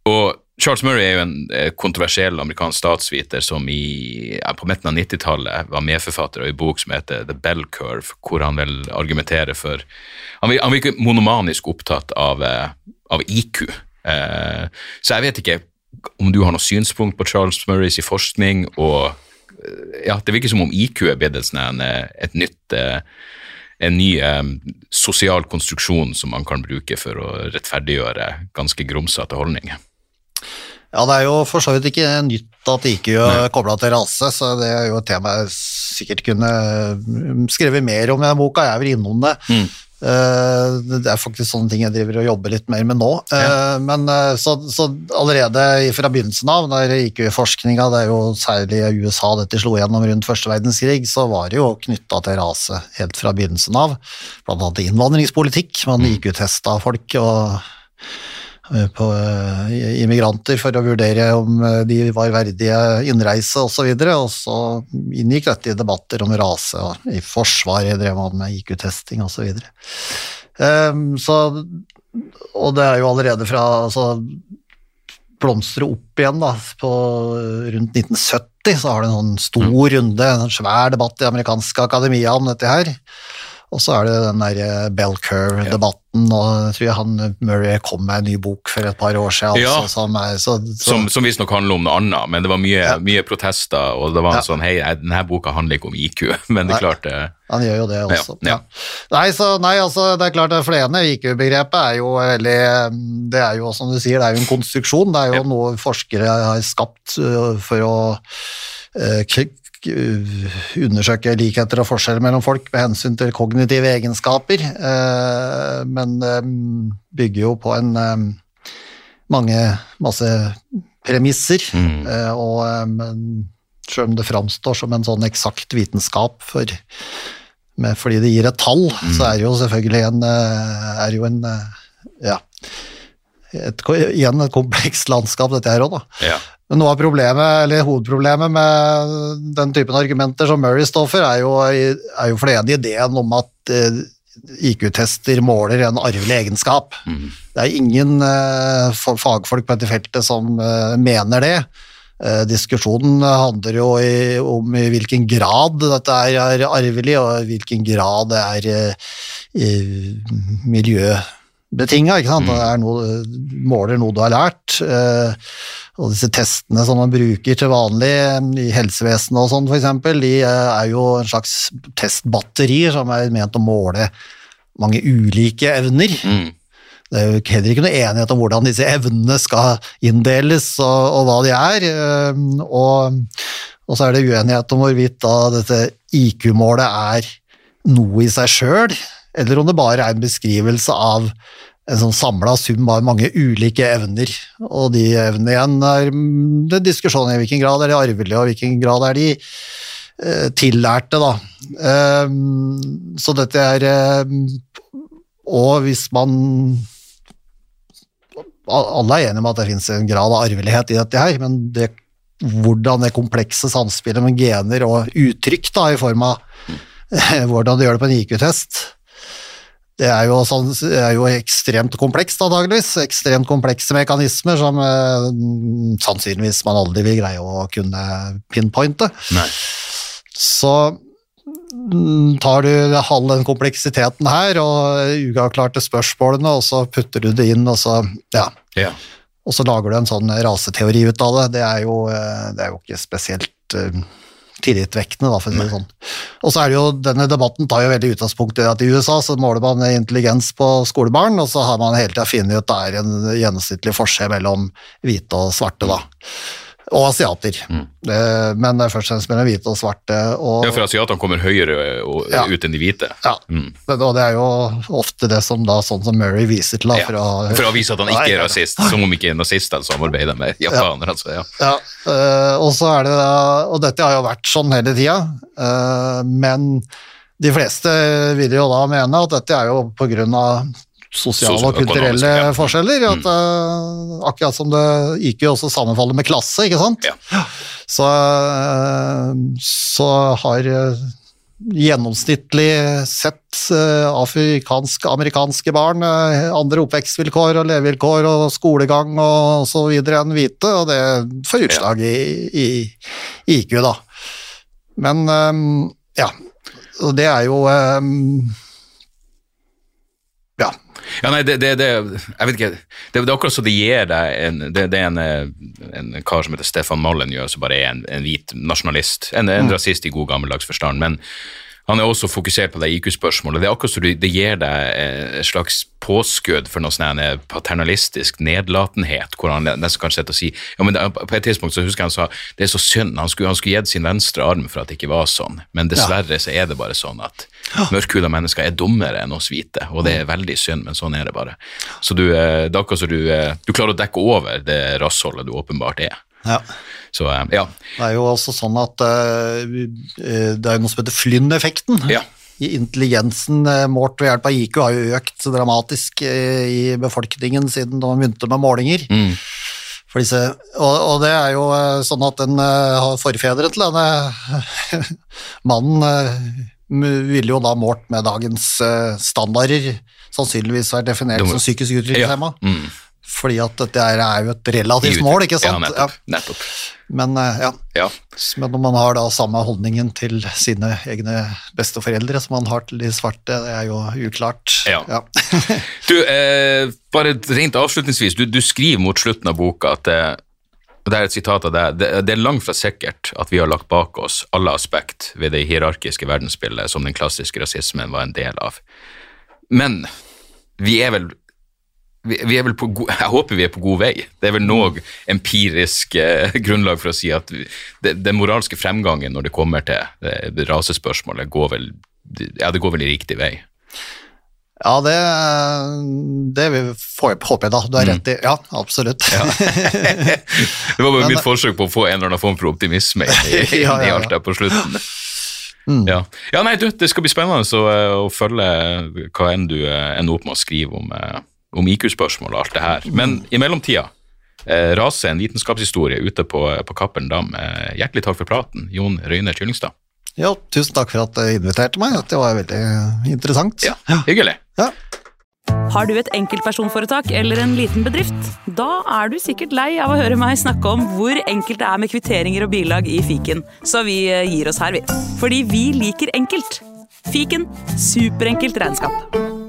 Og Charles Murray er jo en eh, kontroversiell amerikansk statsviter som i, på midten av 90-tallet var medforfatter av en bok som heter The Bell Curve, hvor han vil argumentere for han virker monomanisk opptatt av, eh, av IQ. Eh, så jeg vet ikke om du har noe synspunkt på Charles Murrays forskning, og eh, ja, det virker som om IQ er blitt eh, en ny sosial konstruksjon som man kan bruke for å rettferdiggjøre ganske grumsete holdninger. Ja, det er jo for så vidt ikke nytt at IQ er kobla til rase, så det er jo et tema jeg sikkert kunne skrevet mer om i den boka. Jeg er vel innom det. Mm. Eh, Det er faktisk sånne ting jeg driver og jobber litt mer med nå. Ja. Men eh, så, så allerede fra begynnelsen av, der gikk jo forskninga, det er jo særlig i USA dette slo gjennom rundt første verdenskrig, så var det jo knytta til rase helt fra begynnelsen av. Blant annet innvandringspolitikk. Man gikk jo testa folk og eh, på eh, immigranter for å vurdere om eh, de var verdige innreise osv. Og, og så inngikk dette i debatter om rase, og i Forsvaret drev man med IQ-testing osv. Så, um, så Og det er jo allerede fra altså, blomstre opp igjen da, på rundt 1970, så har det en sånn stor runde, en svær debatt i amerikanske akademia om dette her. Og så er det den der Bell Curve-debatten debatten, og jeg tror jeg han Murray kom med en ny bok for et par år siden. Ja. Altså, som er, så, så, Som, som visstnok handler om noe annet, men det var mye, mye protester, og det var en Ja. sånn Hei, denne boka handler ikke om IQ, men det er klart eh, Han gjør jo det også. Ja, ja. Nei, så, nei, altså, det er klart det flene IQ-begrepet er jo veldig Det er jo, som du sier, det er jo en konstruksjon. Det er jo Ja. noe forskere har skapt for å undersøke likheter og forskjeller mellom folk med hensyn til kognitive egenskaper, eh, men eh, bygger jo på en eh, mange masse premisser, Mm. eh, og eh, men selv om det framstår som en sånn eksakt vitenskap for, med, fordi det gir et tall, så er det jo selvfølgelig en, eh, er jo en eh, ja, et, igjen et komplekst landskap dette her også da. ja. Men noe av problemet, eller hovedproblemet med den typen argumenter som Murray står for, er jo, er jo for det ene ideen om at eh, IQ-tester måler en arvelig egenskap. Det er ingen uh, fagfolk på dette feltet som uh, mener det. Uh, diskusjonen handler jo i, om i hvilken grad dette er, er arvelig, og i hvilken grad det er eh, i miljøbetinga. Ikke sant? Det er noe, måler noe du har lært. eh, og disse testene som man bruker til vanlig eh, i helsevesenet og sånn, eksempel, de eh, er jo en slags testbatterier som er ment å måle mange ulike evner. Mm. Det er jo heller ikke noe enighet om hvordan disse evnene skal inndeles, og, og hva de er. Og, og så er det uenighet om hvorvidt da dette IQ-målet er noe i seg sjøl, eller om det bare er en beskrivelse av en sånn samla sum av mange ulike evner. Og de evnene igjen er mm, det diskusjon i hvilken grad er de arvelige, og hvilken grad er de eh, tillærte, da. Eh, så dette er eh, Og hvis man alle er enige om at det finnes en grad av arvelighet i dette her, men det, hvordan det komplekse samspillet med gener og uttrykk da, i form av hvordan du gjør det på en IQ-test, det er jo, sånn, er jo ekstremt komplekst antakeligvis. ekstremt komplekse mekanismer som eh, sannsynligvis man aldri vil greie å kunne pinpointe. Nei. Så mm, tar du halv den kompleksiteten her og uavklarte spørsmålene, og så putter du det inn, og så, ja, Ja. og så lager du en sånn raseteori ut av det. Det er jo, eh, det er jo ikke spesielt eh, tillitvekkende, da, for å si det sånn. Og så er det jo, denne debatten tar jo veldig utgangspunkt i at i USA så måler man intelligens på skolebarn, og så har man hele tida funnet ut at det er en gjennomsnittlig forskjell mellom hvite og svarte, da. Og asiater. Mm. Men det er først og fremst mellom hvite og svarte. Og, ja, for asiatene kommer høyere og, Ja. ut enn de hvite. Ja, Mm. men- og det er jo ofte det som da, sånn som Murray viser til. Da, Ja. for, å, For å vise at han ikke Nei, er rasist, som om ikke nazistene samarbeider med japanere. Altså, ja. Ja, eh, og så er det da, og dette har jo vært sånn hele tida, eh, men de fleste vil jo da mene at dette er jo av sosiale og kulturelle ja. forskjeller, at eh, akkurat som det IQ også sammenfaller med klasse, ikke sant? Ja. Så, uh, så har uh, gjennomsnittlig sett afrikanske, amerikanske barn andre oppvekstvilkår og levevilkår og skolegang og så videre enn hvite, og det får utslag i, i, i IQ, da. Men um, ja, og det er jo eh, Ja. Nei, det, det, det Jeg vet ikke. Det, er akkurat så det gir deg en Det, er en, eh, en kar som heter Stefan Molyneux, som bare er en, en hvit nasjonalist. En, en rasist i god gammeldags forstand. Men han er også fokusert på det IQ-spørsmålet. Det er akkurat som det, gir deg eh, et slags påskudd for noe sånn paternalistisk nedlatenhet, hvor han nesten kan sitte og si ja, men På et tidspunkt så husker jeg han sa det er så synd, han skulle, han skulle gitt sin venstre arm for at det ikke var sånn, men dessverre så er det bare sånn at mørkhuda mennesker er dummere enn oss hvite, og det er veldig synd, men sånn er det bare. Så du, eh, det er akkurat som du, eh, du klarer å dekke over det rassholdet du åpenbart er. Ja. Så eh, ja. Det er jo også sånn at eh, eh, det er noe som heter Flynn-effekten. Ja. I intelligensen målt ved hjelp av IQ har jo økt dramatisk i befolkningen siden man begynte med målinger. Mm. Disse, og, og det er jo sånn at den har forfedre til denne mannen ville jo da målt med dagens standarder sannsynligvis vært definert som psykisk utviklingshemma. Mm. Fordi at dette er jo et relativt mål, ikke sant? Ja, nettopp. nettopp. Men eh, ja. Ja. Men når man har da samme holdningen til sine egne besteforeldre som man har til de svarte, det er jo uklart. Ja. Du, eh, bare rent avslutningsvis, du, du skriver mot slutten av boka at det, og det er et sitat av deg, det, det er langt fra sikkert at vi har lagt bak oss alle aspekt ved det hierarkiske verdensbildet som den klassiske rasismen var en del av. Men vi er vel vi, vi go Jeg håper vi er på god vei. Det er vel noe empirisk eh, grunnlag for å si at den moralske fremgangen når det kommer til det rasespørsmålet, går vel, ja, det går vel i riktig vei. Ja, det, det får, håper jeg da. Du har rett i. Ja, absolutt. Det var bare Men- mitt forsøk på å få en eller annen form for optimisme i, Ja, ja, i alt det på slutten. Ja. ja, nei, du, det skal bli spennende å, eh, å følge hva enn du eh, ender opp med å skrive om, eh, om IQ-spørsmål og alt det her. Men i mellomtida, eh, raser en vitenskapshistorie ute på, på Cappelen Dam. Eh, hjertelig takk for praten, Jon Røyne Kyllingstad. Ja, tusen takk for at du inviterte meg. Det var veldig interessant. Ja, hyggelig. Ja. Har du et enkeltpersonforetak eller en liten bedrift? Da er du sikkert lei av å høre meg snakke om hvor enkelt det er med kvitteringer og bilag i fiken, så vi eh, gir oss her, vi. Fordi vi liker enkelt. Fiken superenkelt regnskap.